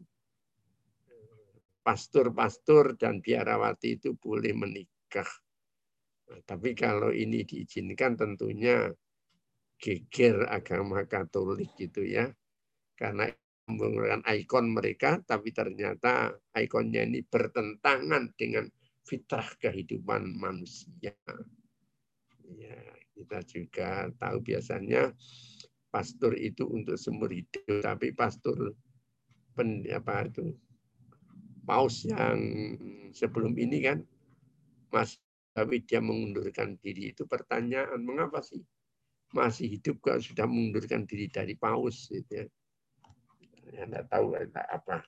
pastor-pastor dan biarawati itu boleh menikah. Nah, tapi kalau ini diizinkan tentunya geger agama Katolik gitu ya. Karena menggunakan ikon mereka, tapi ternyata ikonnya ini bertentangan dengan fitrah kehidupan manusia. Ya, kita juga tahu biasanya pastor itu untuk seumur hidup, tapi pastor pen, apa itu paus yang sebelum ini kan Mas tapi dia mengundurkan diri itu pertanyaan mengapa sih masih hidup kalau sudah mengundurkan diri dari paus gitu ya. Ya, tidak tahu apa.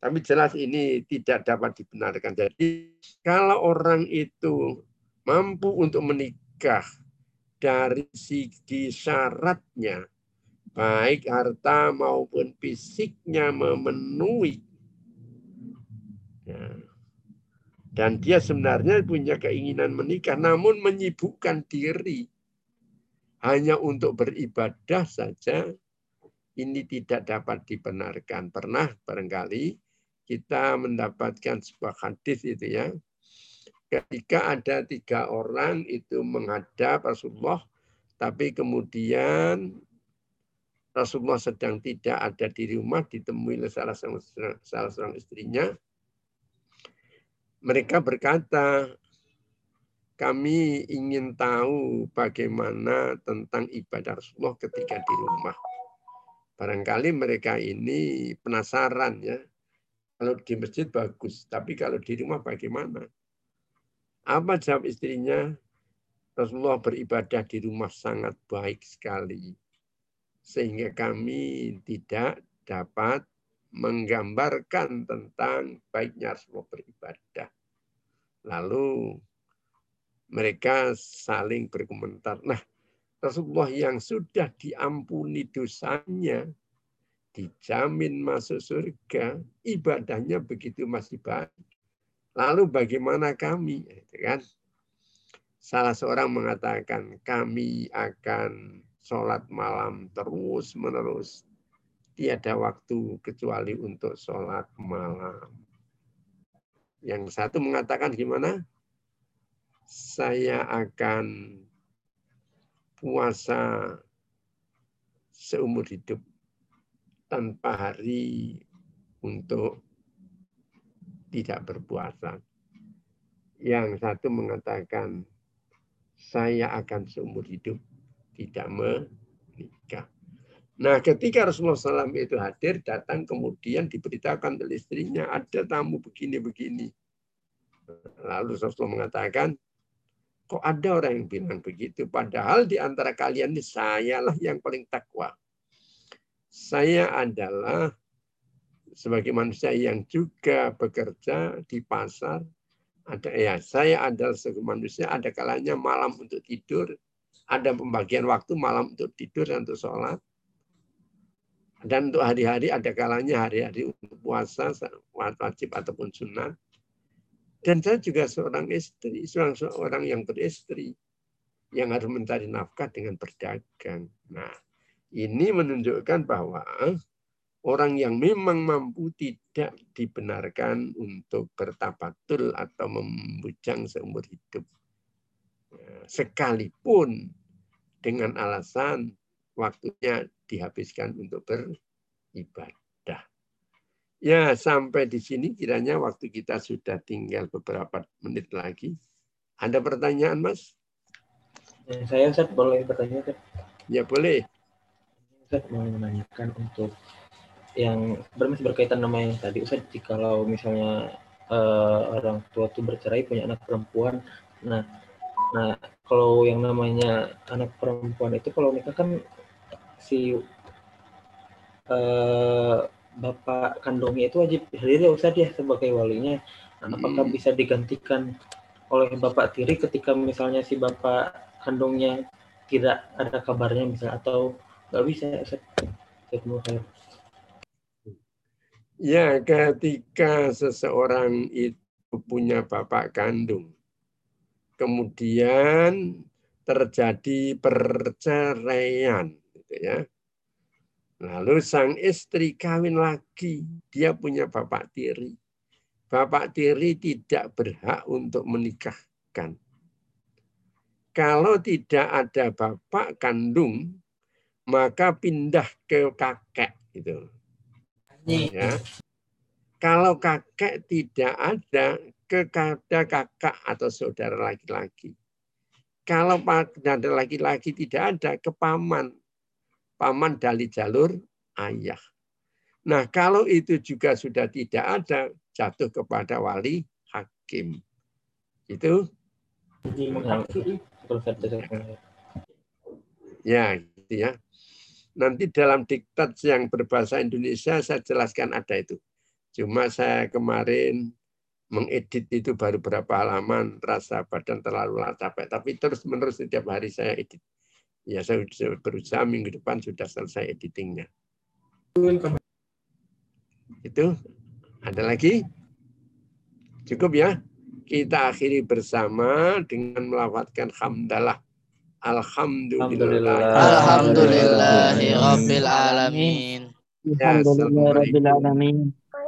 Tapi jelas ini tidak dapat dibenarkan. Jadi kalau orang itu mampu untuk menikah dari segi syaratnya, baik harta maupun fisiknya memenuhi, ya, dan dia sebenarnya punya keinginan menikah, namun menyibukkan diri hanya untuk beribadah saja, ini tidak dapat dibenarkan. Pernah barangkali kita mendapatkan sebuah hadis itu ya. Ketika ada tiga orang itu menghadap Rasulullah, tapi kemudian Rasulullah sedang tidak ada di rumah, ditemui oleh salah seorang, salah seorang istrinya. Mereka berkata, kami ingin tahu bagaimana tentang ibadah Rasulullah ketika di rumah. Barangkali mereka ini penasaran ya, kalau di masjid bagus, tapi kalau di rumah bagaimana? Apa jawab istrinya? Rasulullah beribadah di rumah sangat baik sekali. Sehingga kami tidak dapat menggambarkan tentang baiknya Rasulullah beribadah. Lalu mereka saling berkomentar. Nah, Rasulullah yang sudah diampuni dosanya, dijamin masuk surga, ibadahnya begitu masih baik. Lalu bagaimana kami? Itu kan? Salah seorang mengatakan kami akan sholat malam terus menerus. Tiada waktu kecuali untuk sholat malam. Yang satu mengatakan gimana? Saya akan puasa seumur hidup tanpa hari untuk tidak berpuasa. Yang satu mengatakan, saya akan seumur hidup tidak menikah. Nah, ketika Rasulullah SAW itu hadir, datang kemudian diberitakan oleh istrinya, ada tamu begini-begini. Lalu Rasulullah mengatakan, kok ada orang yang bilang begitu? Padahal di antara kalian ini sayalah yang paling takwa saya adalah sebagai manusia yang juga bekerja di pasar. Ada ya, saya adalah sebagai manusia ada kalanya malam untuk tidur, ada pembagian waktu malam untuk tidur dan untuk sholat. Dan untuk hari-hari ada kalanya hari-hari untuk puasa, wajib ataupun sunnah. Dan saya juga seorang istri, seorang seorang yang beristri yang harus mencari nafkah dengan berdagang. Nah, ini menunjukkan bahwa orang yang memang mampu tidak dibenarkan untuk bertabatul atau membujang seumur hidup. Ya, sekalipun dengan alasan waktunya dihabiskan untuk beribadah. Ya, sampai di sini kiranya waktu kita sudah tinggal beberapa menit lagi. Ada pertanyaan, Mas? Saya, Ustaz, boleh bertanya, Ya, boleh. Ustaz mau menanyakan untuk yang masih berkaitan nama yang tadi Ustaz, kalau misalnya uh, orang tua tuh bercerai punya anak perempuan. Nah, nah kalau yang namanya anak perempuan itu kalau nikah kan si uh, bapak kandungnya itu wajib hadir ya Ustaz ya sebagai walinya. Nah, apakah hmm. bisa digantikan oleh bapak tiri ketika misalnya si bapak kandungnya tidak ada kabarnya misalnya atau nggak bisa Ustaz? Ya, ketika seseorang itu punya bapak kandung, kemudian terjadi perceraian, ya. Lalu sang istri kawin lagi, dia punya bapak tiri. Bapak tiri tidak berhak untuk menikahkan. Kalau tidak ada bapak kandung, maka pindah ke kakek gitu. Ya. Kalau kakek tidak ada, kepada kakak atau saudara laki-laki. Kalau ada laki-laki tidak ada, ke paman. Paman dari jalur ayah. Nah, kalau itu juga sudah tidak ada, jatuh kepada wali hakim. Itu ya, gitu ya. Nanti dalam diktat yang berbahasa Indonesia saya jelaskan ada itu. Cuma saya kemarin mengedit itu baru berapa halaman, rasa badan terlalu capek. Tapi terus menerus setiap hari saya edit. Ya saya berusaha minggu depan sudah selesai editingnya. Itu ada lagi? Cukup ya? Kita akhiri bersama dengan melawatkan hamdalah. Alhamdulillah. Alhamdulillah. Rabbil alamin. Alhamdulillah Rabbil alamin.